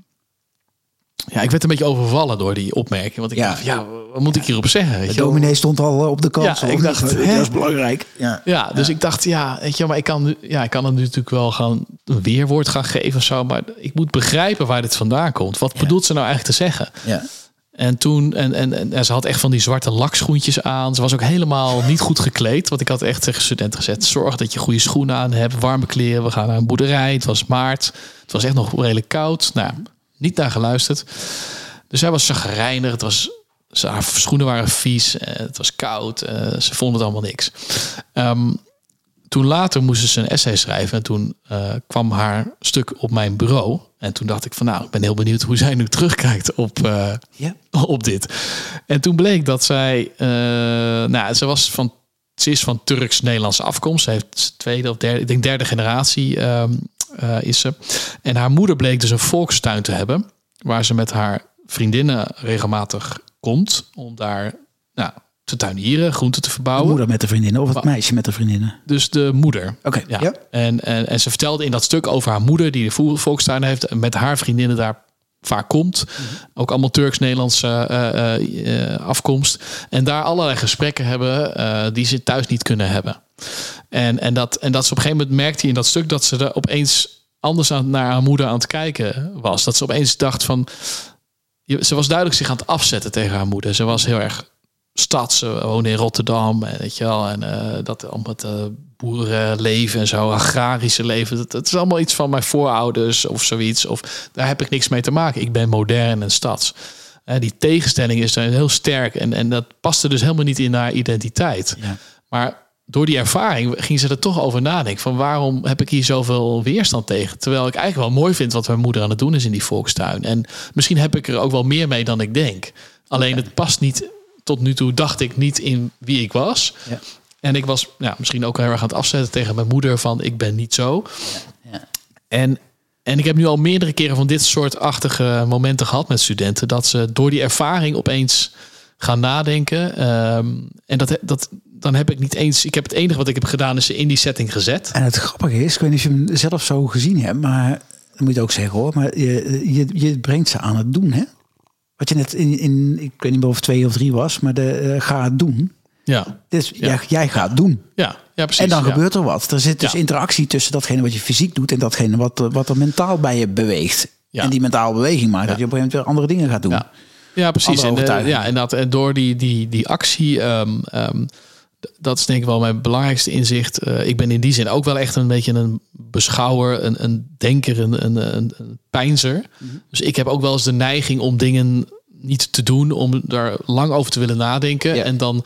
[SPEAKER 1] ja, ik werd een beetje overvallen door die opmerking. Want ik
[SPEAKER 2] Ja.
[SPEAKER 1] dacht, ja, wat moet ik hierop zeggen? Weet
[SPEAKER 2] De dominee stond al eh, op de kant.
[SPEAKER 1] Ja, ik dacht,
[SPEAKER 2] dat is belangrijk. Ja.
[SPEAKER 1] Ja, dus ik dacht, ja, weet je, maar ik kan, nu- ja, ik kan er nu natuurlijk wel gewoon een weerwoord gaan geven of zo. Maar ik moet begrijpen waar dit vandaan komt. Wat bedoelt ze nou eigenlijk te zeggen?
[SPEAKER 2] Ja.
[SPEAKER 1] En toen, en, en, en, ze had echt van die zwarte lakschoentjes aan. Ze was ook helemaal niet goed gekleed. Want ik had echt tegen studenten gezet: zorg dat je goede schoenen aan hebt, warme kleren. We gaan naar een boerderij. Het was maart. Het was echt nog redelijk koud. Nou, niet naar geluisterd. Dus zij was chagrijnig. Het was, ze, haar schoenen waren vies. eh, Het was koud. eh, Ze vonden het allemaal niks. Ehm, toen later moesten ze een essay schrijven. En toen eh, kwam haar stuk op mijn bureau. En toen dacht ik van nou, ik ben heel benieuwd hoe zij nu terugkijkt op, eh,
[SPEAKER 2] Ja.
[SPEAKER 1] op dit. En toen bleek dat zij, eh, nou, ze was van, ze is van Turks-Nederlandse afkomst. Ze heeft tweede of derde, ik denk derde generatie ehm, eh, is ze. En haar moeder bleek dus een volkstuin te hebben, waar ze met haar vriendinnen regelmatig komt om daar, nou, te tuinieren, groenten te
[SPEAKER 2] De
[SPEAKER 1] verbouwen.
[SPEAKER 2] moeder met de vriendinnen of het meisje met de vriendinnen.
[SPEAKER 1] Dus de moeder.
[SPEAKER 2] Oké,
[SPEAKER 1] Ja.
[SPEAKER 2] ja.
[SPEAKER 1] En, en, en ze vertelde in dat stuk over haar moeder die de vo- volkstuin heeft en met haar vriendinnen daar vaak komt. Ook allemaal Turks-Nederlandse eh, eh, eh, afkomst. En daar allerlei gesprekken hebben die ze thuis niet kunnen hebben. En, en, dat, en dat ze op een gegeven moment merkte hij in dat stuk dat ze er opeens anders aan, naar haar moeder aan het kijken was. Dat ze opeens dacht van. Ze was duidelijk zich aan het afzetten tegen haar moeder. Ze was heel erg stad. Ze woonde in Rotterdam. En, weet je wel, en eh, dat allemaal het eh, boerenleven en zo, agrarische leven. Dat, dat is allemaal iets van mijn voorouders of zoiets. Of daar heb ik niks mee te maken. Ik ben modern en stads. Eh, die tegenstelling is daar heel sterk. En, en dat paste dus helemaal niet in haar identiteit.
[SPEAKER 2] Ja.
[SPEAKER 1] Maar door die ervaring ging ze er toch over nadenken. Van waarom heb ik hier zoveel weerstand tegen? Terwijl ik eigenlijk wel mooi vind wat mijn moeder aan het doen is in die volkstuin. En misschien heb ik er ook wel meer mee dan ik denk. Alleen het past niet, tot nu toe dacht ik niet in wie ik was.
[SPEAKER 2] Ja.
[SPEAKER 1] En ik was ja, misschien ook heel erg aan het afzetten tegen mijn moeder van ik ben niet zo.
[SPEAKER 2] Ja.
[SPEAKER 1] En, en ik heb nu al meerdere keren van dit soort achtige momenten gehad met studenten. Dat ze door die ervaring opeens gaan nadenken. Ehm, en dat, dat, dan heb ik niet eens. Ik heb het enige wat ik heb gedaan is ze in die setting gezet.
[SPEAKER 2] En het grappige is, ik weet niet of je hem zelf zo gezien hebt, maar dat moet je ook zeggen hoor, maar je, je, je brengt ze aan het doen, hè? Wat je net in, in ik weet niet meer of twee of drie was, maar de eh, ga het doen.
[SPEAKER 1] Ja,
[SPEAKER 2] Dus
[SPEAKER 1] Ja.
[SPEAKER 2] jij, jij gaat doen.
[SPEAKER 1] ja, ja precies.
[SPEAKER 2] en dan
[SPEAKER 1] ja.
[SPEAKER 2] gebeurt er wat. Er zit dus interactie tussen datgene wat je fysiek doet en datgene wat, eh, wat er mentaal bij je beweegt. En die mentale beweging maakt dat je op een gegeven moment weer andere dingen gaat doen.
[SPEAKER 1] Ja, ja precies. En, eh,
[SPEAKER 2] overtuiging.
[SPEAKER 1] ja, en, dat, en door die, die, die actie, ehm, ehm, dat is denk ik wel mijn belangrijkste inzicht. Eh, ik ben in die zin ook wel echt een beetje een beschouwer, een, een denker, een, een, een, een pijnzer.
[SPEAKER 2] Mhm.
[SPEAKER 1] Dus ik heb ook wel eens de neiging om dingen niet te doen, om daar lang over te willen nadenken.
[SPEAKER 2] Ja.
[SPEAKER 1] En dan,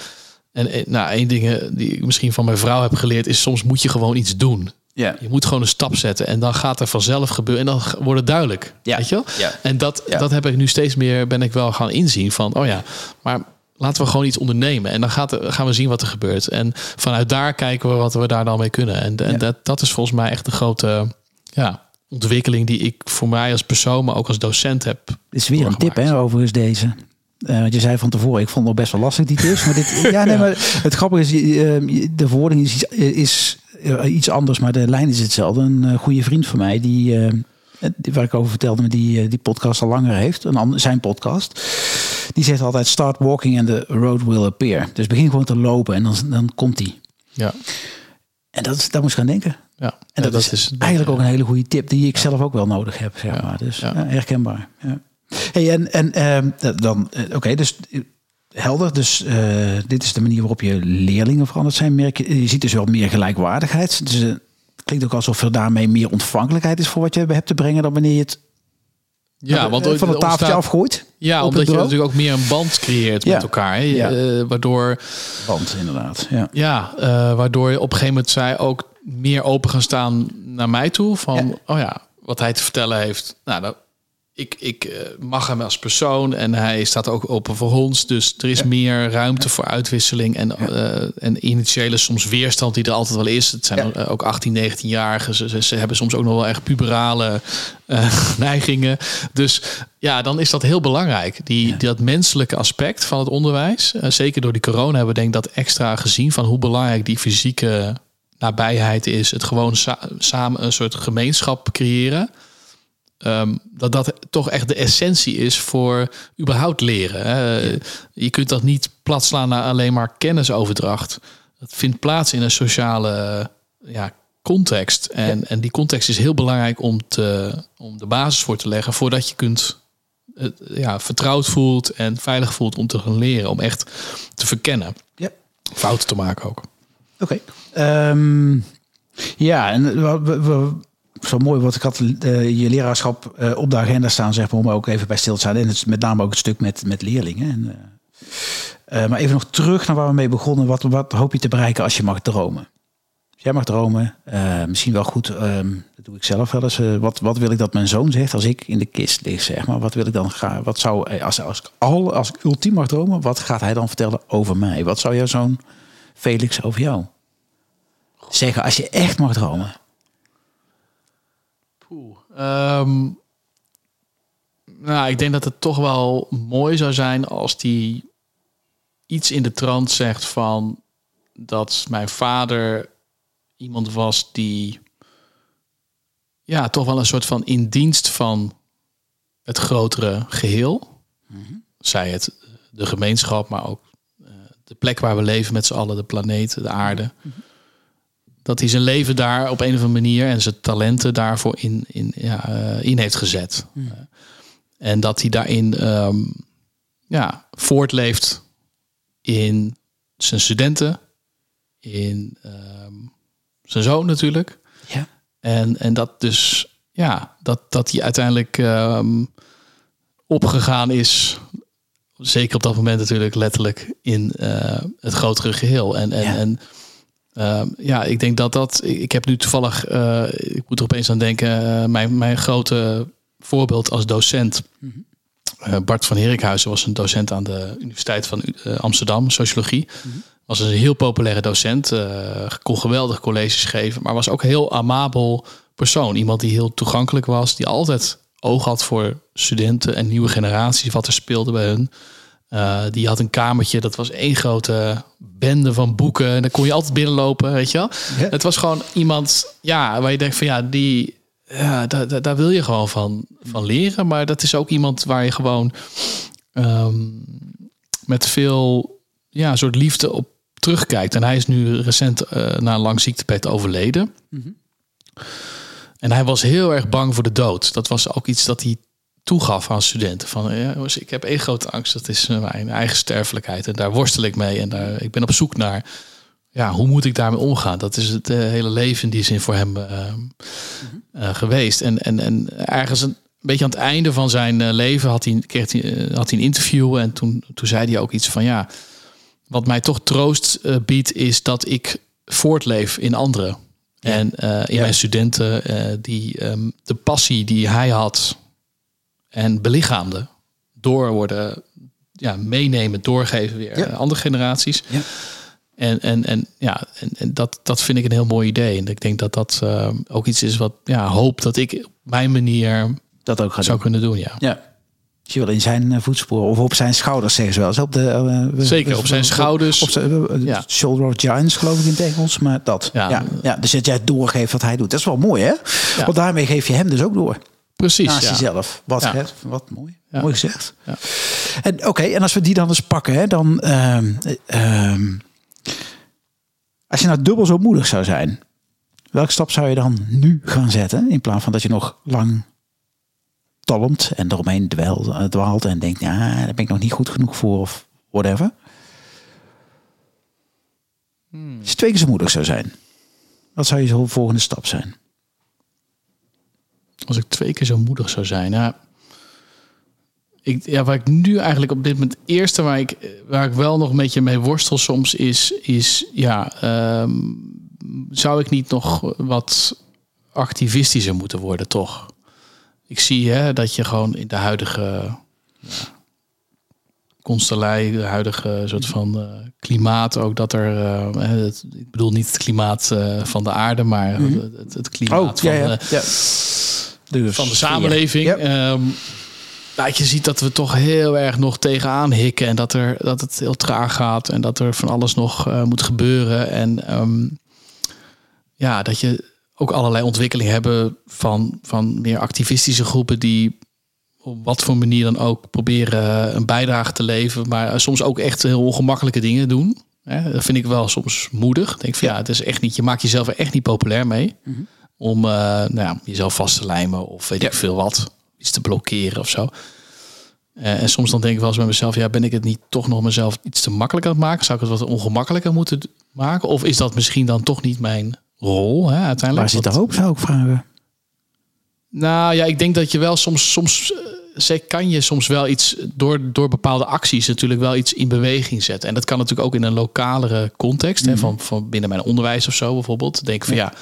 [SPEAKER 1] en, nou, één ding die ik misschien van mijn vrouw heb geleerd, is soms moet je gewoon iets doen.
[SPEAKER 2] Ja.
[SPEAKER 1] Je moet gewoon een stap zetten en dan gaat er vanzelf gebeuren en dan wordt het duidelijk.
[SPEAKER 2] Ja.
[SPEAKER 1] Weet je wel?
[SPEAKER 2] Ja.
[SPEAKER 1] En dat, dat heb ik nu steeds meer, ben ik wel gaan inzien van, oh ja, maar laten we gewoon iets ondernemen. En dan gaat, gaan we zien wat er gebeurt. En vanuit daar kijken we wat we daar dan mee kunnen. En, en
[SPEAKER 2] Ja.
[SPEAKER 1] dat, dat is volgens mij echt de grote ja, ontwikkeling die ik voor mij als persoon, maar ook als docent heb.
[SPEAKER 2] Dit is weer een tip, hè, overigens deze. Eh, want je zei van tevoren, ik vond het nog best wel lastig die tips. Maar dit, ja, nee, maar het grappige is, eh, de verwoording is, iets- is eh, iets anders, maar de lijn is hetzelfde. Een goede vriend van mij, die, waar ik over vertelde, die, die podcast al langer heeft, een ander, zijn podcast. Die zegt altijd, start walking and the road will appear. Dus begin gewoon te lopen en dan, dan komt die.
[SPEAKER 1] Ja,
[SPEAKER 2] En dat, is- daar moest gaan denken.
[SPEAKER 1] ja.
[SPEAKER 2] En dat, is, eigenlijk ook een hele goede tip die ik zelf ook wel nodig heb, zeg
[SPEAKER 1] Ja,
[SPEAKER 2] maar. Dus
[SPEAKER 1] ja.
[SPEAKER 2] herkenbaar. Ja. Hey, en en ehm, dan, eh, oké, dus eh, helder. Dus eh, dit is de manier waarop je leerlingen veranderd zijn. Merk je, je ziet dus wel meer gelijkwaardigheid. Dus het klinkt ook alsof er daarmee meer ontvankelijkheid is voor wat je hebt te brengen dan wanneer je het
[SPEAKER 1] ja, want
[SPEAKER 2] van het tafeltje afgooit.
[SPEAKER 1] Ja, omdat je natuurlijk ook meer een band creëert
[SPEAKER 2] Ja.
[SPEAKER 1] met elkaar.
[SPEAKER 2] Ja.
[SPEAKER 1] Eh, waardoor
[SPEAKER 2] Want inderdaad, ja.
[SPEAKER 1] Ja, eh, waardoor je op een gegeven moment zij ook meer open gaan staan naar mij toe. Van,
[SPEAKER 2] Ja.
[SPEAKER 1] oh ja, wat hij te vertellen heeft. Nou, dat, ik, ik eh, mag hem als persoon en hij staat ook open voor ons. Dus er is meer ruimte voor uitwisseling en, eh, en initiële soms weerstand die er altijd wel is. Het zijn eh, ook 18, 19-jarigen. Ze, ze, ze hebben soms ook nog wel echt puberale neigingen. Dus ja, dan is dat heel belangrijk. Die, dat menselijke aspect van het onderwijs. Zeker door die corona hebben we denk ik dat extra gezien van hoe belangrijk die fysieke nabijheid is. Het gewoon sa- samen een soort gemeenschap creëren. Ehm, dat dat toch echt de essentie is voor überhaupt leren. Hè. Je kunt dat niet platslaan naar alleen maar kennisoverdracht. Het vindt plaats in een sociale ja, context. En, en die context is heel belangrijk om, te, om de basis voor te leggen voordat je kunt het, ja, vertrouwd voelt en veilig voelt om te gaan leren. Om echt te verkennen.
[SPEAKER 2] Ja.
[SPEAKER 1] Fouten te maken ook.
[SPEAKER 2] Oké. Ehm, ja, en we, we, we- zo mooi wat ik had eh, je leraarschap eh, op de agenda staan, zeg maar, om ook even bij stil te staan. En het met name ook het stuk met, met leerlingen. En, eh, maar even nog terug naar waar we mee begonnen. Wat, wat hoop je te bereiken als je mag dromen? Als jij mag dromen, misschien wel goed, ehm, dat doe ik zelf wel eens. wat, wat wil ik dat mijn zoon zegt als ik in de kist lig, zeg maar? Wat wil ik dan gaan? Wat zou, als, als, ik al, als ik ultiem mag dromen, wat gaat hij dan vertellen over mij? Wat zou jouw zoon Felix over jou zeggen als je echt mag dromen?
[SPEAKER 1] Ehm, nou, ik denk dat het toch wel mooi zou zijn als die iets in de trant zegt van dat mijn vader iemand was die ja, toch wel een soort van in dienst van het grotere geheel. Zij het de gemeenschap, maar ook eh, de plek waar we leven met z'n allen, de planeet, de aarde. Dat hij zijn leven daar op een of andere manier en zijn talenten daarvoor in, in, ja, eh, in heeft gezet. Eh, en dat hij daarin ehm, ja, voortleeft in zijn studenten, in ehm, zijn zoon natuurlijk.
[SPEAKER 2] Ja.
[SPEAKER 1] En, en dat dus, ja, dat, dat hij uiteindelijk ehm, opgegaan is, zeker op dat moment natuurlijk letterlijk, in eh, het grotere geheel. En, en,
[SPEAKER 2] Ja.
[SPEAKER 1] en ehm, ja, ik denk dat dat, ik heb nu toevallig, eh, ik moet er opeens aan denken, eh, mijn, mijn grote voorbeeld als docent. Eh, Bart van Herikhuizen was een docent aan de Universiteit van Amsterdam, sociologie. Was een heel populaire docent, kon geweldig colleges geven, maar was ook een heel amabel persoon. Iemand die heel toegankelijk was, die altijd oog had voor studenten en nieuwe generaties, wat er speelde bij hun. Eh, die had een kamertje, dat was één grote bende van boeken. En dan kon je altijd binnenlopen, weet je wel. Het was gewoon iemand, ja, waar je denkt van ja, die, ja, daar, daar, daar wil je gewoon van, van leren. Maar dat is ook iemand waar je gewoon ehm, met veel ja, soort liefde op terugkijkt. En hij is nu recent eh, na een lang ziektebed overleden. En hij was heel erg bang voor de dood. Dat was ook iets dat hij toegaf aan studenten. Van, ja, jongens, ik heb één grote angst. Dat is eh, mijn eigen sterfelijkheid. En daar worstel ik mee. En daar, ik ben op zoek naar... Ja, hoe moet ik daarmee omgaan? Dat is het eh, hele leven in die zin voor hem eh, eh, geweest. En, en, en ergens een beetje aan het einde van zijn leven had hij, kreeg hij, had hij een interview. En toen, toen zei hij ook iets van ja, wat mij toch troost biedt, is dat ik voortleef in anderen. En in
[SPEAKER 2] Ja.
[SPEAKER 1] mijn studenten die ehm, de passie die hij had en belichaamde door worden ja, meenemen, doorgeven weer
[SPEAKER 2] Ja.
[SPEAKER 1] aan andere generaties.
[SPEAKER 2] Ja.
[SPEAKER 1] En, en, en ja, en, en dat, dat vind ik een heel mooi idee. En ik denk dat dat eh, ook iets is wat ja, hoop dat ik op mijn manier
[SPEAKER 2] Dat ook gaat
[SPEAKER 1] zou
[SPEAKER 2] doen.
[SPEAKER 1] kunnen doen. Ja.
[SPEAKER 2] Ja. Je wel in zijn eh, voetsporen of op zijn schouders zeggen ze wel eens. Op de, eh,
[SPEAKER 1] Zeker, op zijn schouders.
[SPEAKER 2] Op zijn
[SPEAKER 1] Ja.
[SPEAKER 2] shoulder of giants geloof ik in het Engels. Maar dat. Ja.
[SPEAKER 1] Ja.
[SPEAKER 2] Ja, Dus dat jij doorgeeft wat hij doet. Dat is wel mooi hè? Want daarmee geef je hem dus ook door.
[SPEAKER 1] Precies.
[SPEAKER 2] Naast
[SPEAKER 1] ja.
[SPEAKER 2] jezelf. Wat,
[SPEAKER 1] Ja.
[SPEAKER 2] wat mooi.
[SPEAKER 1] Ja.
[SPEAKER 2] Mooi gezegd.
[SPEAKER 1] Ja.
[SPEAKER 2] En oké, en als we die dan eens pakken, hè, dan. ehm, ehm, als je nou dubbel zo moedig zou zijn, welke stap zou je dan nu gaan zetten? In plaats van dat je nog lang talmt en eromheen eh, dwaalt en denkt, ja, daar ben ik nog niet goed genoeg voor of whatever. Als je twee keer zo moedig zou zijn, wat zou je zo volgende stap zijn?
[SPEAKER 1] Als ik twee keer zo moedig zou zijn. Ja, ik, ja, waar ik nu eigenlijk op dit moment het eerste waar ik, waar ik wel nog een beetje mee worstel soms is, is ja, ehm, zou ik niet nog wat activistischer moeten worden, toch? Ik zie hè, dat je gewoon in de huidige ja, de huidige soort van eh, klimaat, ook dat er, eh, het, ik bedoel niet het klimaat eh, van de aarde, maar het, het klimaat van, eh,
[SPEAKER 2] ja. Dus,
[SPEAKER 1] van de samenleving.
[SPEAKER 2] Ja.
[SPEAKER 1] Ehm, dat je ziet dat we toch heel erg nog tegenaan hikken. En dat, er, dat het heel traag gaat. En dat er van alles nog eh, moet gebeuren. En ehm, ja, dat je ook allerlei ontwikkelingen hebben van, van meer activistische groepen die op wat voor manier dan ook proberen een bijdrage te leveren. Maar soms ook echt heel ongemakkelijke dingen doen. Dat vind ik wel soms moedig. Ik denk van ja, het is echt niet, je maakt jezelf er echt niet populair mee. Om eh, nou ja, jezelf vast te lijmen of weet
[SPEAKER 2] Ja.
[SPEAKER 1] ik veel wat. Iets te blokkeren of zo. Eh, en soms dan denk ik wel eens bij mezelf, ja, ben ik het niet toch nog mezelf iets te makkelijk aan het maken? Zou ik het wat ongemakkelijker moeten maken? Of is dat misschien dan toch niet mijn rol hè, uiteindelijk?
[SPEAKER 2] Waar zit de hoop, zou ik vragen.
[SPEAKER 1] nou ja, ik denk dat je wel soms, soms eh, kan je soms wel iets door, door bepaalde acties natuurlijk wel iets in beweging zetten. En dat kan natuurlijk ook in een lokalere context, hè, van, van binnen mijn onderwijs of zo bijvoorbeeld. Denk van ja,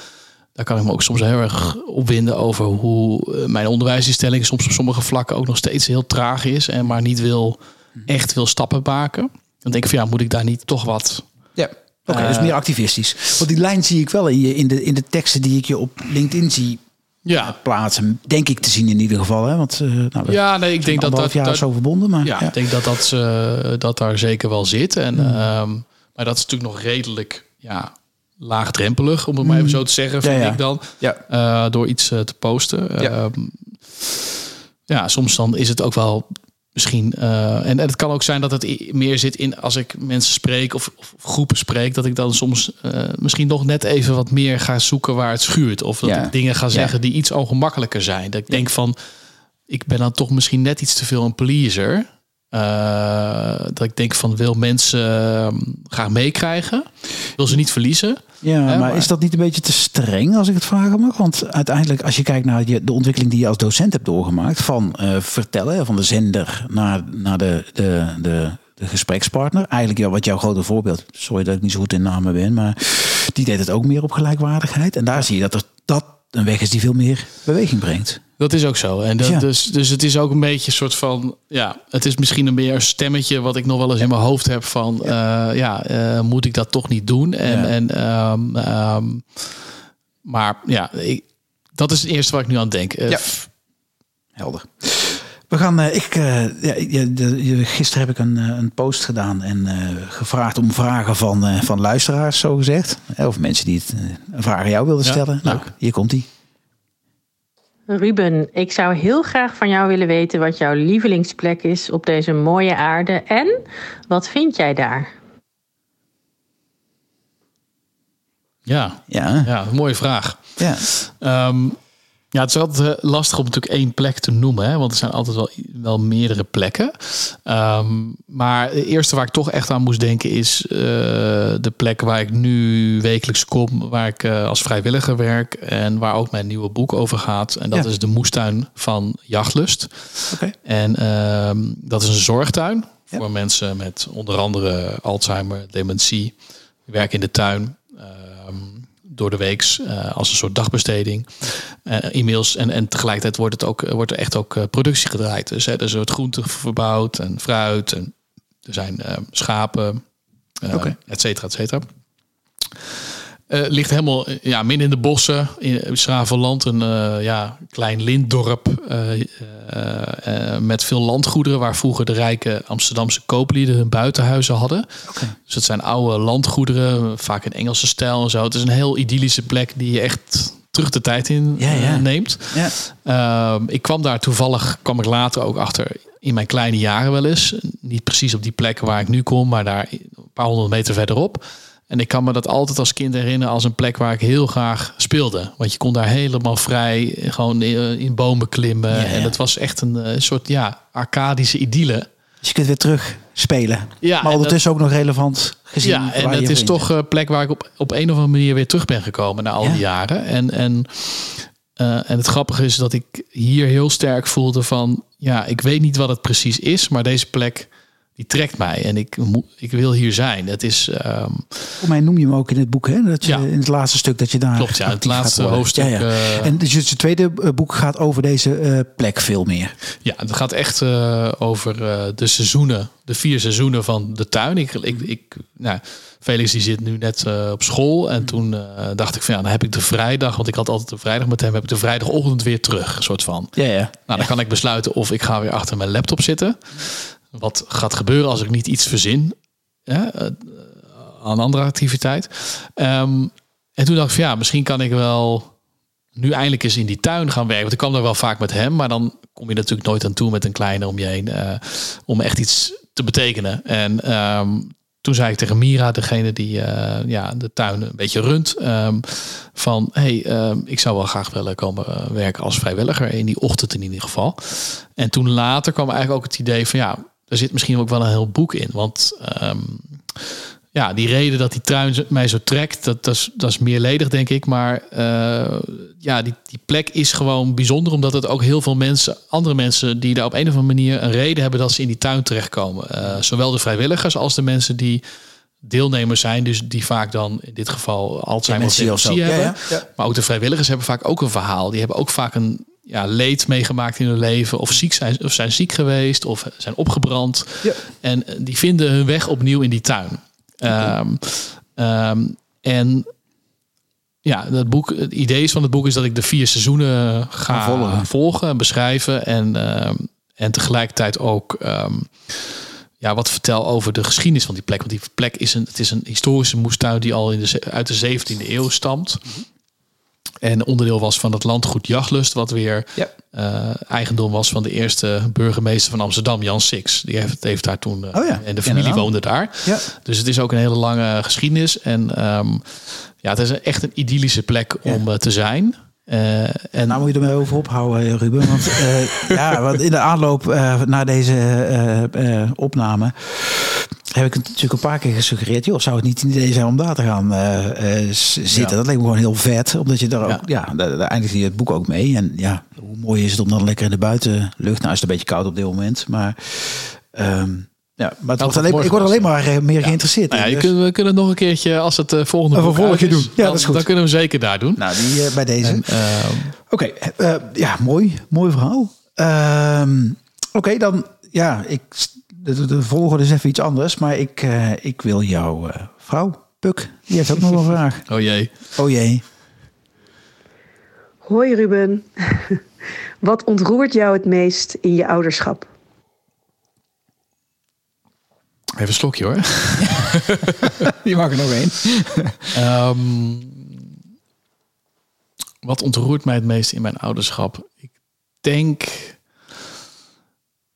[SPEAKER 1] daar kan ik me ook soms heel erg opwinden over hoe eh, mijn onderwijsinstelling soms op sommige vlakken ook nog steeds heel traag is en maar niet wil echt wil stappen maken. Dan denk ik van ja, moet ik daar niet toch wat
[SPEAKER 2] Ja. Oké, dus
[SPEAKER 1] Eh,
[SPEAKER 2] meer activistisch. Want die lijn zie ik wel in, je, in, de, in de teksten die ik je op LinkedIn zie
[SPEAKER 1] ja,
[SPEAKER 2] plaatsen. Denk ik te zien in ieder geval. Hè? Want eh nou,
[SPEAKER 1] ja, nee, ik denk dat dat,
[SPEAKER 2] jaar
[SPEAKER 1] dat,
[SPEAKER 2] zo verbonden. Maar,
[SPEAKER 1] Ja,
[SPEAKER 2] ja.
[SPEAKER 1] ik denk dat dat, eh, dat daar zeker wel zit. En, ehm, maar dat is natuurlijk nog redelijk ja, laagdrempelig, om het maar even zo te zeggen, vind
[SPEAKER 2] Ja, ja.
[SPEAKER 1] ik dan.
[SPEAKER 2] Ja.
[SPEAKER 1] eh, door iets eh, te posten.
[SPEAKER 2] Ja.
[SPEAKER 1] Ehm, ja, soms dan is het ook wel misschien. eh, en, en het kan ook zijn dat het meer zit in als ik mensen spreek of, of groepen spreek, dat ik dan soms misschien nog net even wat meer ga zoeken waar het schuurt. Of dat ik dingen ga zeggen die iets ongemakkelijker zijn. Dat ik denk van, ik ben dan toch misschien net iets te veel een pleaser. Eh, dat ik denk van wil mensen eh, graag meekrijgen, wil ze niet verliezen.
[SPEAKER 2] Ja, maar,
[SPEAKER 1] maar-
[SPEAKER 2] is dat niet een beetje te streng als ik het vragen mag? Want uiteindelijk, als je kijkt naar de ontwikkeling die je als docent hebt doorgemaakt, van eh, vertellen, van de zender naar, naar de, de, de, de gesprekspartner. Eigenlijk ja, wat jouw grote voorbeeld, sorry dat ik niet zo goed in namen ben, maar die deed het ook meer op gelijkwaardigheid. En daar zie je dat er dat een weg is die veel meer beweging brengt.
[SPEAKER 1] Dat is ook zo. En dat,
[SPEAKER 2] Ja.
[SPEAKER 1] dus, dus het is ook een beetje een soort van. Ja, het is misschien een meer een stemmetje wat ik nog wel eens in mijn hoofd heb van. Ja, ja eh, moet ik dat toch niet doen? En,
[SPEAKER 2] Ja.
[SPEAKER 1] en, ehm, ehm, maar ja, ik, dat is het eerste waar ik nu aan denk. Eh,
[SPEAKER 2] Ja.
[SPEAKER 1] f-
[SPEAKER 2] Helder. We gaan, eh, ik, eh, ja, gisteren heb ik een, eh, een post gedaan en eh, gevraagd om vragen van, eh, van luisteraars, zo gezegd. Eh, Of mensen die het, eh, een vraag aan jou wilden stellen. Nou, hier komt die.
[SPEAKER 3] Ruben, ik zou heel graag van jou willen weten wat jouw lievelingsplek is op deze mooie aarde en wat vind jij daar?
[SPEAKER 1] ja,
[SPEAKER 2] Ja,
[SPEAKER 1] ja, mooie vraag.
[SPEAKER 2] ja.
[SPEAKER 1] Ehm, ja, het is altijd eh, lastig om natuurlijk één plek te noemen, hè, want er zijn altijd wel, wel meerdere plekken. Ehm, maar de eerste waar ik toch echt aan moest denken is eh, de plek waar ik nu wekelijks kom, waar ik eh, als vrijwilliger werk en waar ook mijn nieuwe boek over gaat. En dat
[SPEAKER 2] Ja.
[SPEAKER 1] is de moestuin van Jachtlust. En ehm, dat is een zorgtuin
[SPEAKER 2] Ja.
[SPEAKER 1] voor mensen met onder andere Alzheimer, dementie. Die werken in de tuin door de weeks eh, als een soort dagbesteding. Eh, e-mails en, en tegelijkertijd wordt, het ook, wordt er echt ook eh, productie gedraaid. Dus hè, er wordt groente verbouwd en fruit en er zijn schapen,
[SPEAKER 2] Oké.
[SPEAKER 1] et cetera, et cetera. Eh, ligt helemaal eh, ja, midden in de bossen in Schravenland, een eh, ja, klein lintdorp met veel landgoederen waar vroeger de rijke Amsterdamse kooplieden hun buitenhuizen hadden. Dus het zijn oude landgoederen, vaak in Engelse stijl en zo. Het is een heel idyllische plek die je echt terug de tijd in
[SPEAKER 2] Ja, ja.
[SPEAKER 1] neemt.
[SPEAKER 2] Ja.
[SPEAKER 1] Ehm, ik kwam daar toevallig, kwam ik later ook achter in mijn kleine jaren wel eens. Niet precies op die plek waar ik nu kom, maar daar een paar honderd meter verderop. En ik kan me dat altijd als kind herinneren als een plek waar ik heel graag speelde. Want je kon daar helemaal vrij eh, gewoon in, in bomen klimmen.
[SPEAKER 2] Ja, ja.
[SPEAKER 1] En het was echt een, eh, soort ja, arcadische idylle.
[SPEAKER 2] Dus je kunt weer terug spelen.
[SPEAKER 1] Ja,
[SPEAKER 2] maar
[SPEAKER 1] en
[SPEAKER 2] ondertussen ook nog relevant gezien.
[SPEAKER 1] Ja, en het is toch een plek waar ik op, op een of andere manier weer terug ben gekomen na al
[SPEAKER 2] Ja.
[SPEAKER 1] die jaren. En, en, eh, en het grappige is dat ik hier heel sterk voelde van, ja, ik weet niet wat het precies is, maar deze plek die trekt mij en ik, moet, ik wil hier zijn. Het is, ehm,
[SPEAKER 2] Voor mij noem je hem ook in het boek, hè? Dat je,
[SPEAKER 1] Ja.
[SPEAKER 2] in het laatste stuk dat je daar.
[SPEAKER 1] klopt, ja, het laatste hoofdstuk.
[SPEAKER 2] Ja, ja.
[SPEAKER 1] eh,
[SPEAKER 2] En dus het tweede eh, boek gaat over deze eh, plek veel meer.
[SPEAKER 1] Ja, het gaat echt over de seizoenen, de vier seizoenen van de tuin. Ik, ik, ik, nou, Felix die zit nu net op school en toen eh, dacht ik van ja, dan heb ik de vrijdag, want ik had altijd de vrijdag met hem, heb ik de vrijdagochtend weer terug, soort van.
[SPEAKER 2] Ja, ja.
[SPEAKER 1] Nou, dan kan ik besluiten of ik ga weer achter mijn laptop zitten. Wat gaat gebeuren als ik niet iets verzin hè, eh, aan andere activiteit. Ehm, en toen dacht ik van ja, misschien kan ik wel nu eindelijk eens in die tuin gaan werken. Want ik kwam daar wel vaak met hem, maar dan kom je natuurlijk nooit aan toe met een kleine om je heen eh, om echt iets te betekenen. En ehm, toen zei ik tegen Mira, degene die eh, ja, de tuin een beetje runt, ehm, van hey, ik zou wel graag willen komen werken als vrijwilliger in die ochtend in ieder geval. En toen later kwam eigenlijk ook het idee van ja, er zit misschien ook wel een heel boek in, want ehm, ja, die reden dat die tuin mij zo trekt, dat, dat, is, dat is meerledig, denk ik. Maar eh, ja, die, die plek is gewoon bijzonder, omdat het ook heel veel mensen, andere mensen, die daar op een of andere manier een reden hebben dat ze in die tuin terechtkomen. Eh, zowel de vrijwilligers als de mensen die deelnemers zijn, dus die vaak dan in dit geval Alzheimer of
[SPEAKER 2] Dementie ja.
[SPEAKER 1] Maar ook de vrijwilligers hebben vaak ook een verhaal. Die hebben ook vaak een ja, leed meegemaakt in hun leven. Of ziek zijn, of zijn ziek geweest. Of zijn opgebrand.
[SPEAKER 2] Ja.
[SPEAKER 1] En eh, die vinden hun weg opnieuw in die tuin. Ehm, ehm, en ja, dat boek, het idee is van het boek is dat ik de vier seizoenen ga
[SPEAKER 2] Gaan volgen.
[SPEAKER 1] volgen, en beschrijven. En, ehm, en tegelijkertijd ook ja, wat vertel over de geschiedenis van die plek. Want die plek is een, het is een historische moestuin die al in de, uit de 17e eeuw stamt. En onderdeel was van het landgoed Jachtlust, wat weer
[SPEAKER 2] Ja.
[SPEAKER 1] eh, eigendom was van de eerste burgemeester van Amsterdam, Jan Six. Die heeft, heeft daar toen. eh,
[SPEAKER 2] Oh ja,
[SPEAKER 1] en de familie
[SPEAKER 2] inderdaad.
[SPEAKER 1] woonde daar.
[SPEAKER 2] Ja.
[SPEAKER 1] Dus het is ook een hele lange geschiedenis. En ehm, ja, het is echt een idyllische plek om eh, te zijn. Eh, en
[SPEAKER 2] nou moet je er maar over ophouden, Ruben. Want, ja, want in de aanloop naar deze opname heb ik het natuurlijk een paar keer gesuggereerd. Joh, zou het niet een idee zijn om daar te gaan eh, eh, zitten?
[SPEAKER 1] Ja.
[SPEAKER 2] Dat leek me gewoon heel vet. Omdat je daar ook,
[SPEAKER 1] Ja.
[SPEAKER 2] ja, daar, daar eindigt je het boek ook mee. En ja, hoe mooi is het om dan lekker in de buitenlucht. Nou is het een beetje koud op dit moment. Maar, ehm, ja, maar het wordt alleen, ik word alleen maar eh, meer geïnteresseerd.
[SPEAKER 1] nou ja,
[SPEAKER 2] Dus-
[SPEAKER 1] kunt, we kunnen het nog een keertje, als het volgende
[SPEAKER 2] vervolgje
[SPEAKER 1] is,
[SPEAKER 2] doen. Ja,
[SPEAKER 1] dan,
[SPEAKER 2] dat is goed.
[SPEAKER 1] Dan kunnen we hem zeker daar doen.
[SPEAKER 2] Nou, die bij deze.
[SPEAKER 1] Ehm,
[SPEAKER 2] Oké, ja, mooi. Mooi verhaal. Ehm, Oké, dan, ja, ik, de, de volgorde is even iets anders. Maar ik, eh, ik wil jouw eh, vrouw, Puk, die heeft ook nog een vraag.
[SPEAKER 1] oh jee.
[SPEAKER 2] Oh jee.
[SPEAKER 4] Hoi Ruben. Wat ontroert jou het meest in je ouderschap?
[SPEAKER 1] Even een slokje hoor.
[SPEAKER 2] Die mag er nog één.
[SPEAKER 1] Ehm, wat ontroert mij het meest in mijn ouderschap? Ik denk,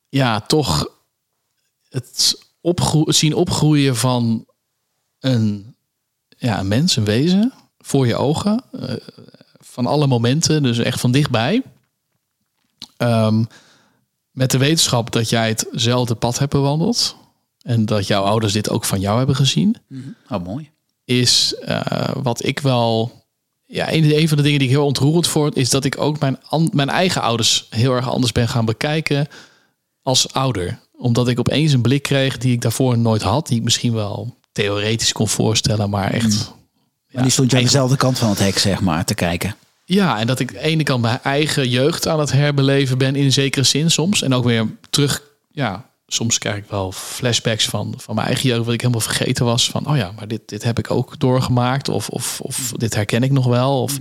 [SPEAKER 1] ja, toch het opgro- zien opgroeien van een, ja, een mens, een wezen, voor je ogen. eh, van alle momenten, dus echt van dichtbij. Ehm, met de wetenschap dat jij hetzelfde pad hebt bewandeld. En dat jouw ouders dit ook van jou hebben gezien
[SPEAKER 2] Oh, mooi.
[SPEAKER 1] is eh, wat ik wel. Ja, een, een van de dingen die ik heel ontroerend vond, is dat ik ook mijn, an- mijn eigen ouders heel erg anders ben gaan bekijken als ouder. Omdat ik opeens een blik kreeg die ik daarvoor nooit had, die ik misschien wel theoretisch kon voorstellen, maar echt.
[SPEAKER 2] Maar die stond je aan dezelfde kant van het hek, zeg maar, te kijken.
[SPEAKER 1] Ja, en dat ik aan de ene kant mijn eigen jeugd aan het herbeleven ben in zekere zin soms. En ook weer terug, ja, soms krijg ik wel flashbacks van, van mijn eigen jeugd, wat ik helemaal vergeten was. Van, oh ja, maar dit, dit heb ik ook doorgemaakt. Of, of, of dit herken ik nog wel. Of,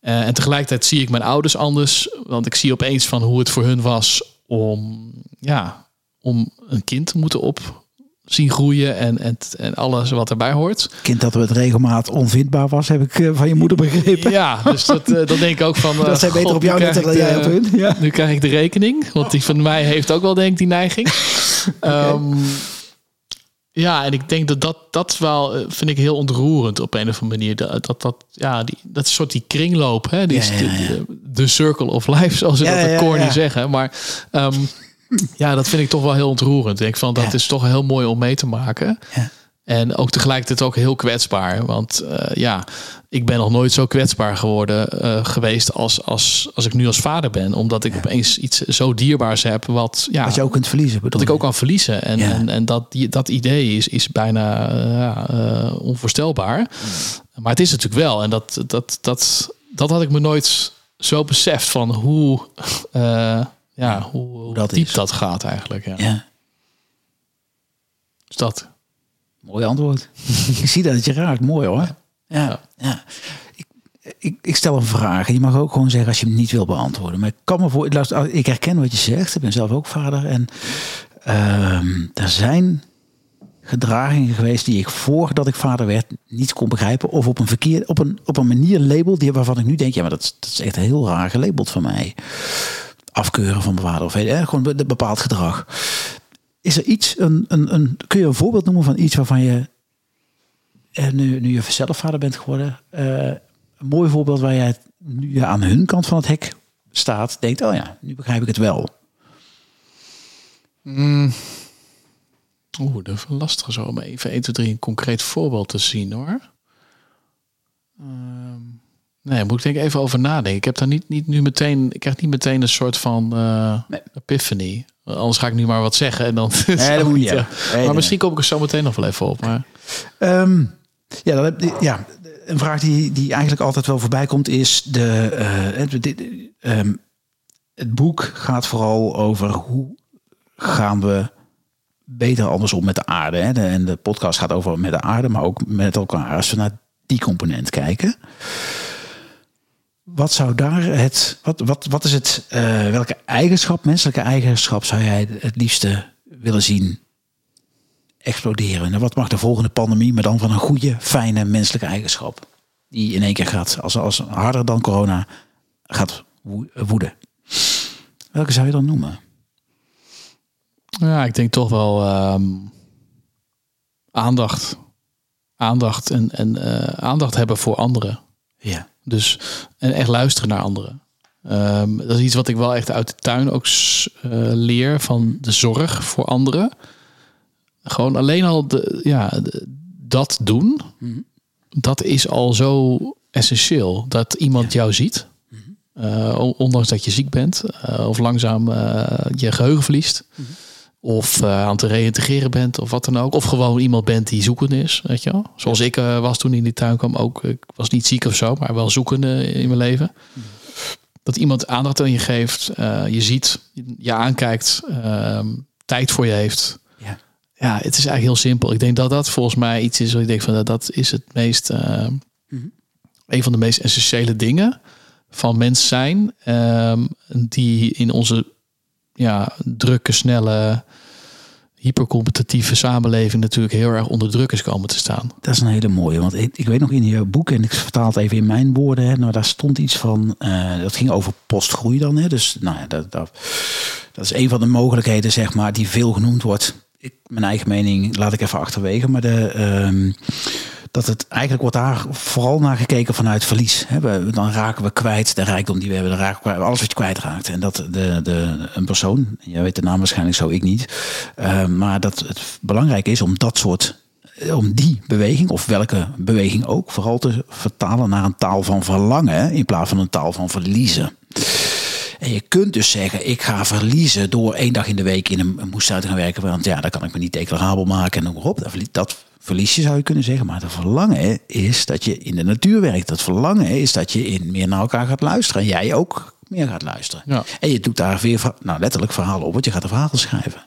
[SPEAKER 1] eh, en tegelijkertijd zie ik mijn ouders anders. Want ik zie opeens van hoe het voor hun was om, ja, om een kind te moeten op zien groeien en, en, en alles wat erbij hoort.
[SPEAKER 2] Kind dat met regelmaat onvindbaar was, heb ik eh, van je moeder begrepen.
[SPEAKER 1] Ja, dus dat, eh, dan denk ik ook van...
[SPEAKER 2] Dat zij beter op jou
[SPEAKER 1] krijg
[SPEAKER 2] dan jij op hun. Ja.
[SPEAKER 1] Nu krijg ik de rekening, want die van mij heeft ook wel denk ik die neiging. Ehm, ja, en ik denk dat dat, dat wel, vind ik heel ontroerend op een of andere manier. Dat, dat, dat ja, die, dat soort die kringloop, hè, die
[SPEAKER 2] Ja,
[SPEAKER 1] de,
[SPEAKER 2] ja.
[SPEAKER 1] de, de circle of life, zoals ze dat de corny zeggen. Maar ehm, ja, dat vind ik toch wel heel ontroerend. Ik denk van, dat
[SPEAKER 2] Ja.
[SPEAKER 1] is toch heel mooi om mee te maken.
[SPEAKER 2] Ja.
[SPEAKER 1] En ook tegelijkertijd ook heel kwetsbaar. Want eh, ja, ik ben nog nooit zo kwetsbaar geworden eh, geweest als, als, als ik nu als vader ben. Omdat ik opeens iets zo dierbaars heb wat, ja,
[SPEAKER 2] Wat je ook kunt verliezen. bedoel
[SPEAKER 1] dat ik ook kan verliezen. En,
[SPEAKER 2] Ja.
[SPEAKER 1] en, en dat, die, dat idee is, is bijna eh, onvoorstelbaar. Maar het is natuurlijk wel. En dat, dat, dat, dat had ik me nooit zo beseft van hoe, ja, hoe, hoe
[SPEAKER 2] dat
[SPEAKER 1] diep
[SPEAKER 2] is.
[SPEAKER 1] dat gaat eigenlijk. Ja.
[SPEAKER 2] Ja,
[SPEAKER 1] Dus dat.
[SPEAKER 2] mooi antwoord. ik zie dat het je raakt. Mooi hoor. Ja, ja. Ik, ik, ik stel een vraag. En je mag ook gewoon zeggen als je hem niet wil beantwoorden. Maar ik kan me voor. luister, Ik herken wat je zegt. Ik ben zelf ook vader. En ehm, er zijn gedragingen geweest die ik voordat ik vader werd niet kon begrijpen. Of op een verkeer, op een, op een manier label die waarvan ik nu denk, ja, maar dat, is- dat is echt heel raar gelabeld van mij. Afkeuren van vader of gewoon be- be- bepaald gedrag. Is er iets, een, een, een, kun je een voorbeeld noemen van iets waarvan je, eh, nu, nu je zelf vader bent geworden, eh, een mooi voorbeeld waar jij nu je aan hun kant van het hek staat, denkt, oh ja, nu begrijp ik het wel.
[SPEAKER 1] Oeh, dat is lastig zo om even 1, 2, 3 een concreet voorbeeld te zien hoor. Ehm, nee, moet ik denk even over nadenken. Ik heb daar niet, niet nu meteen, ik krijg niet meteen een soort van eh
[SPEAKER 2] Nee.
[SPEAKER 1] epiphany. Anders ga ik nu maar wat zeggen en dan.
[SPEAKER 2] Nee, dat moet.
[SPEAKER 1] Ja.
[SPEAKER 2] Nee, nee,
[SPEAKER 1] maar misschien kom ik er zo meteen nog wel even op. Maar
[SPEAKER 2] Ehm, ja, dan heb, ja, een vraag die, die eigenlijk altijd wel voorbij komt is de. eh, het- dit- ehm, het boek gaat vooral over hoe gaan we beter anders om met de aarde. Hè? De, en de podcast gaat over met de aarde, maar ook met elkaar. Als we naar die component kijken. Wat zou daar het. Wat, wat, wat is het. eh, welke eigenschap, menselijke eigenschap, zou jij het liefste willen zien exploderen. En wat mag de volgende pandemie, maar dan van een goede, fijne menselijke eigenschap? die in één keer gaat, als, als harder dan corona, gaat wo- woeden. Welke zou je dan noemen?
[SPEAKER 1] Ja, ik denk toch wel ehm, aandacht. Aandacht en, en eh, aandacht hebben voor anderen.
[SPEAKER 2] Ja.
[SPEAKER 1] Dus en echt luisteren naar anderen. Ehm, dat is iets wat ik wel echt uit de tuin ook eh, leer van de zorg voor anderen. Gewoon alleen al de, ja, de- dat doen, dat is al zo essentieel. Dat iemand jou ziet, Eh, on- ondanks dat je ziek bent eh, of langzaam eh, je geheugen verliest. Of eh, aan het reïntegreren bent of wat dan ook. Of gewoon iemand bent die zoekende is. Weet je wel? Zoals ik eh, was toen in die tuin kwam. Ook, ik was niet ziek of zo, maar wel zoekende in mijn leven. Dat iemand aandacht aan je geeft. eh, je ziet, je aankijkt. ehm, tijd voor je heeft.
[SPEAKER 2] Ja.
[SPEAKER 1] Ja, het is eigenlijk heel simpel. Ik denk dat dat volgens mij iets is wat ik denk van dat, dat is het meest. eh, Een van de meest essentiële dingen van mens zijn. ehm, die in onze ja, drukke, snelle, hypercompetitieve samenleving natuurlijk heel erg onder druk is komen te staan.
[SPEAKER 2] Dat is een hele mooie. Want ik, ik weet nog in je boek, en ik vertaal het even in mijn woorden, hè, nou, daar stond iets van, eh, dat ging over postgroei dan. Hè, dus nou ja, dat, dat, dat is een van de mogelijkheden, zeg maar, die veel genoemd wordt. Ik, mijn eigen mening laat ik even achterwege, maar de, ehm, dat het eigenlijk wordt daar vooral naar gekeken vanuit verlies. Dan raken we kwijt de rijkdom die we hebben, dan raken we alles wat je kwijtraakt. En dat de, de, een persoon, jij weet de naam waarschijnlijk zo, ik niet, eh, maar dat het belangrijk is om dat soort om die beweging, of welke beweging ook, vooral te vertalen naar een taal van verlangen in plaats van een taal van verliezen. En je kunt dus zeggen, ik ga verliezen door één dag in de week in een, een moestuin te gaan werken. Want ja, dan kan ik me niet declarabel maken en noem maar op. Dat verlie- Dat verlies je zou je kunnen zeggen. Maar het verlangen is dat je in de natuur werkt. Het verlangen is dat je in meer naar elkaar gaat luisteren. En jij ook meer gaat luisteren.
[SPEAKER 1] Ja.
[SPEAKER 2] En je doet daar weer, nou letterlijk verhalen op, want je gaat een verhaal schrijven.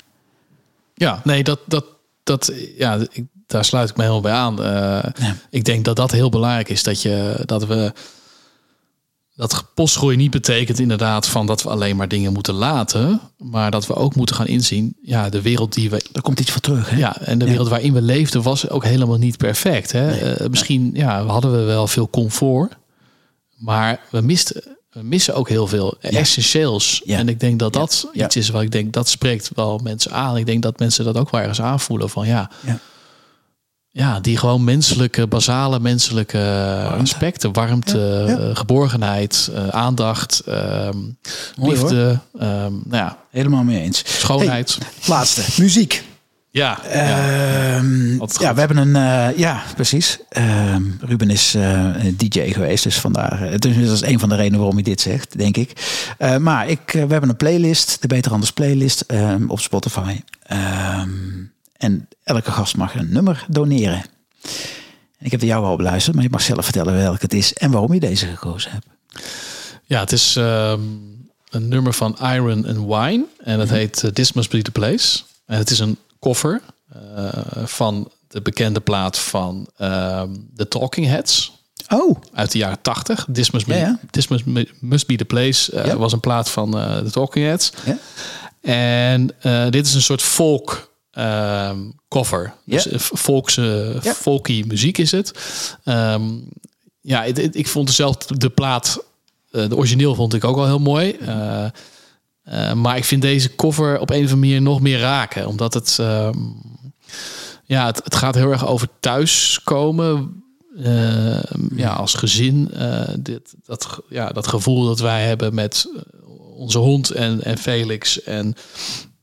[SPEAKER 1] Ja, nee, dat, dat, dat, ja, ik, daar sluit ik me helemaal bij aan. Eh, Ik denk dat dat heel belangrijk is. Dat, je, dat we. Dat postgroei niet betekent inderdaad van dat we alleen maar dingen moeten laten. Maar dat we ook moeten gaan inzien. Ja, de wereld die we.
[SPEAKER 2] Daar komt iets voor terug. Hè?
[SPEAKER 1] Ja, en de wereld waarin we leefden was ook helemaal niet perfect. Hè? Eh, misschien ja, hadden we wel veel comfort. Maar we misten. We missen ook heel veel essentieels.
[SPEAKER 2] Ja.
[SPEAKER 1] En ik denk dat dat
[SPEAKER 2] Ja.
[SPEAKER 1] iets is wat ik denk, dat spreekt wel mensen aan. Ik denk dat mensen dat ook wel ergens aanvoelen van ja,
[SPEAKER 2] Ja.
[SPEAKER 1] die gewoon menselijke, basale menselijke aspecten. Warmte,
[SPEAKER 2] Ja, ja.
[SPEAKER 1] eh, geborgenheid, eh, aandacht, ehm,
[SPEAKER 2] Mooi,
[SPEAKER 1] liefde, ehm, nou ja,
[SPEAKER 2] Helemaal mee eens.
[SPEAKER 1] schoonheid.
[SPEAKER 2] Hey, laatste, muziek.
[SPEAKER 1] ja, ja.
[SPEAKER 2] Ehm, ja, we hebben een. eh, ja, precies. Ruben is eh, DJ geweest, dus vandaar. eh, dus dat is een van de redenen waarom hij dit zegt, denk ik. Eh, maar ik, eh, we hebben een playlist, de Beter Anders playlist op Spotify. Ehm, en elke gast mag een nummer doneren. En ik heb er jou al beluisterd, maar je mag zelf vertellen welk het is en waarom je deze gekozen hebt.
[SPEAKER 1] Ja, het is ehm, een nummer van Iron and Wine. En dat heet eh, This Must Be The Place. En het is een cover eh, van de bekende plaat van ehm The Talking Heads.
[SPEAKER 2] Oh,
[SPEAKER 1] Uit de jaren 80. This Must Be,
[SPEAKER 2] Ja, ja.
[SPEAKER 1] This must, must be The Place eh,
[SPEAKER 2] Ja.
[SPEAKER 1] was een plaat van eh The Talking Heads.
[SPEAKER 2] Ja.
[SPEAKER 1] En dit is een soort folk ehm, cover. Dus volkse,
[SPEAKER 2] Ja.
[SPEAKER 1] folky muziek is het. Ehm, ja, het- het- ik vond zelf de plaat, eh, de origineel vond ik ook al heel mooi. Eh, eh, maar ik vind deze cover op een of andere manier nog meer raken. Omdat het, ehm, ja, het, het gaat heel erg over thuiskomen. Ja, als gezin. dit, dat, ja, dat gevoel dat wij hebben met onze hond en, en Felix. En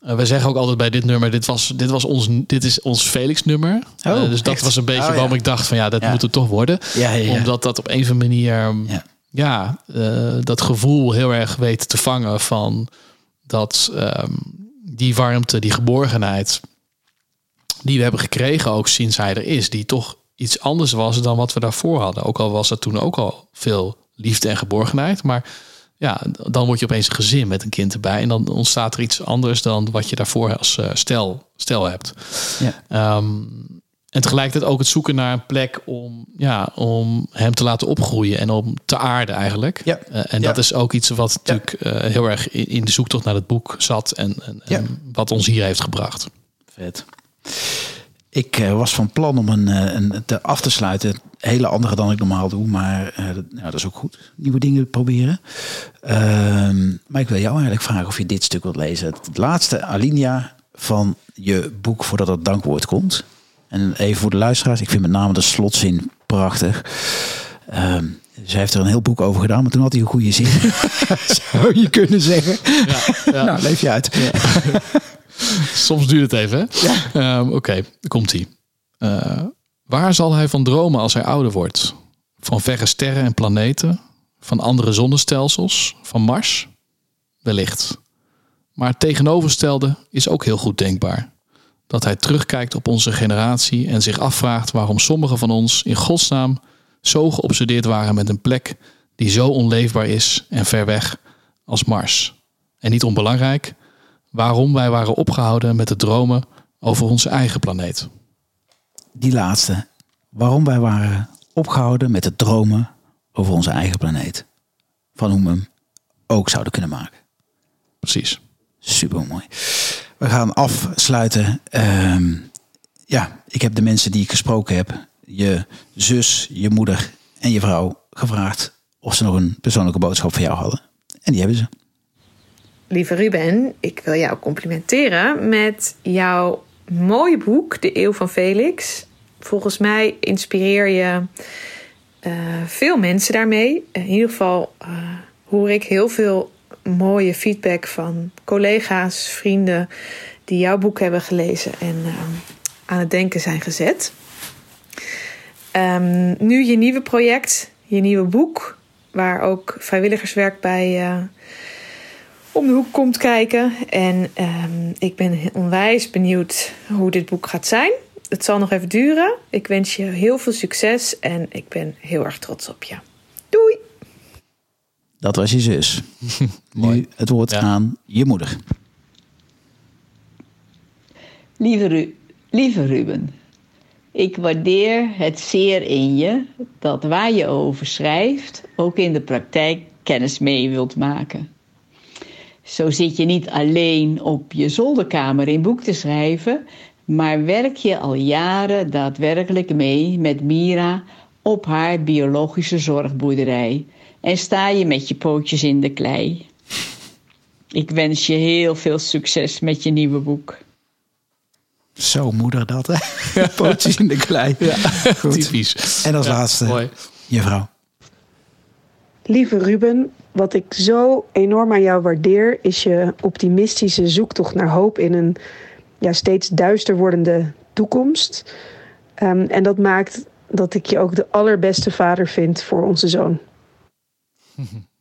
[SPEAKER 1] eh, wij zeggen ook altijd bij dit nummer: dit, was, dit, was ons, dit is ons Felix-nummer.
[SPEAKER 2] Oh,
[SPEAKER 1] Eh, dus dat
[SPEAKER 2] echt?
[SPEAKER 1] was een beetje
[SPEAKER 2] Oh, ja.
[SPEAKER 1] waarom ik dacht: van ja, dat
[SPEAKER 2] Ja.
[SPEAKER 1] moet het toch worden.
[SPEAKER 2] ja.
[SPEAKER 1] Omdat dat op een of andere manier
[SPEAKER 2] Ja.
[SPEAKER 1] ja, eh, dat gevoel heel erg weet te vangen van dat ehm, die warmte, die geborgenheid die we hebben gekregen ook sinds hij er is, die toch iets anders was dan wat we daarvoor hadden. Ook al was er toen ook al veel liefde en geborgenheid, maar ja, dan word je opeens een gezin met een kind erbij en dan ontstaat er iets anders dan wat je daarvoor als eh, stel, stel hebt.
[SPEAKER 2] Ja.
[SPEAKER 1] Ehm, en tegelijkertijd ook het zoeken naar een plek om, ja, om hem te laten opgroeien en om te aarden eigenlijk.
[SPEAKER 2] Ja.
[SPEAKER 1] Eh, en
[SPEAKER 2] Ja.
[SPEAKER 1] dat is ook iets wat natuurlijk eh, heel erg in, de zoektocht naar het boek zat en, en, wat ons hier heeft gebracht.
[SPEAKER 2] Vet. Ik was van plan om een, een, te af te sluiten hele andere dan ik normaal doe. Maar uh, dat, nou, dat is ook goed. Nieuwe dingen proberen. Ehm, maar ik wil jou eigenlijk vragen of je dit stuk wilt lezen. Het laatste alinea van je boek voordat het dankwoord komt. En even voor de luisteraars. Ik vind met name de slotzin prachtig. Um, zij heeft er een heel boek over gedaan, maar toen had hij een goede zin. Zou je kunnen zeggen. Ja, ja. Nou, leef je uit. Ja.
[SPEAKER 1] Soms duurt het even? Ja. Um, Oké, okay, komt hij. Uh, waar zal hij van dromen als hij ouder wordt? Van verre sterren en planeten? Van andere zonnestelsels? Van Mars? Wellicht. Maar het tegenovergestelde is ook heel goed denkbaar. Dat hij terugkijkt op onze generatie en zich afvraagt waarom sommigen van ons in godsnaam zo geobsedeerd waren met een plek die zo onleefbaar is en ver weg als Mars. En niet onbelangrijk, waarom wij waren opgehouden met de dromen over onze eigen planeet.
[SPEAKER 2] Die laatste. Waarom wij waren opgehouden met het dromen over onze eigen planeet. Van hoe we hem ook zouden kunnen maken.
[SPEAKER 1] Precies.
[SPEAKER 2] Super mooi. We gaan afsluiten. Uh, ja, ik heb de mensen die ik gesproken heb, je zus, je moeder en je vrouw, gevraagd of ze nog een persoonlijke boodschap voor jou hadden. En die hebben ze.
[SPEAKER 5] Lieve Ruben, ik wil jou complimenteren met jouw mooie boek, De Eeuw van Felix. Volgens mij inspireer je uh, veel mensen daarmee. In ieder geval uh, hoor ik heel veel mooie feedback van collega's, vrienden die jouw boek hebben gelezen en aan het denken zijn gezet. Um, nu je nieuwe project, je nieuwe boek, waar ook vrijwilligerswerk bij om de hoek komt kijken. En um, ik ben onwijs benieuwd hoe dit boek gaat zijn. Het zal nog even duren. Ik wens je heel veel succes en ik ben heel erg trots op je. Doei!
[SPEAKER 2] Dat was je zus. nu het woord ja. aan je moeder.
[SPEAKER 6] Lieve, Ru Lieve Ruben, ik waardeer het zeer in je dat waar je over schrijft, ook in de praktijk kennis mee wilt maken. Zo zit je niet alleen op je zolderkamer in boek te schrijven, maar werk je al jaren daadwerkelijk mee met Mira op haar biologische zorgboerderij en sta je met je pootjes in de klei. Ik wens je heel veel succes met je nieuwe boek.
[SPEAKER 2] Zo moeder dat, hè? Pootjes in de klei. Ja,
[SPEAKER 1] Goed. typisch.
[SPEAKER 2] En als ja, laatste, mooi. je vrouw.
[SPEAKER 4] Lieve Ruben, wat ik zo enorm aan jou waardeer... is je optimistische zoektocht naar hoop in een ja, steeds duister wordende toekomst. Um, en dat maakt dat ik je ook de allerbeste vader vind voor onze zoon.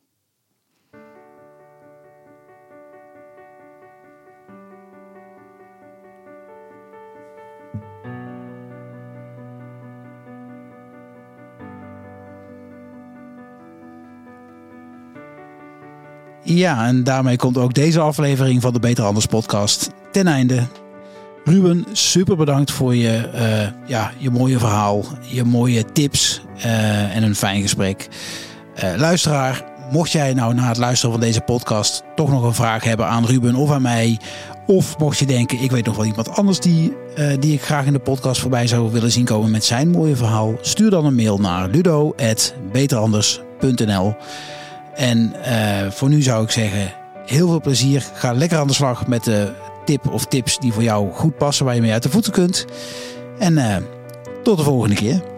[SPEAKER 2] Ja, en daarmee komt ook deze aflevering van de Beter Anders podcast ten einde. Ruben, super bedankt voor je, uh, ja, je mooie verhaal, je mooie tips uh, en een fijn gesprek. Uh, luisteraar, mocht jij nou na het luisteren van deze podcast toch nog een vraag hebben aan Ruben of aan mij, of mocht je denken, ik weet nog wel iemand anders die, die ik graag in de podcast voorbij zou willen zien komen met zijn mooie verhaal, stuur dan een mail naar ludo.beteranders.nl. En uh, voor nu zou ik zeggen, heel veel plezier. Ga lekker aan de slag met de tip of tips die voor jou goed passen, waar je mee uit de voeten kunt. En uh, tot de volgende keer.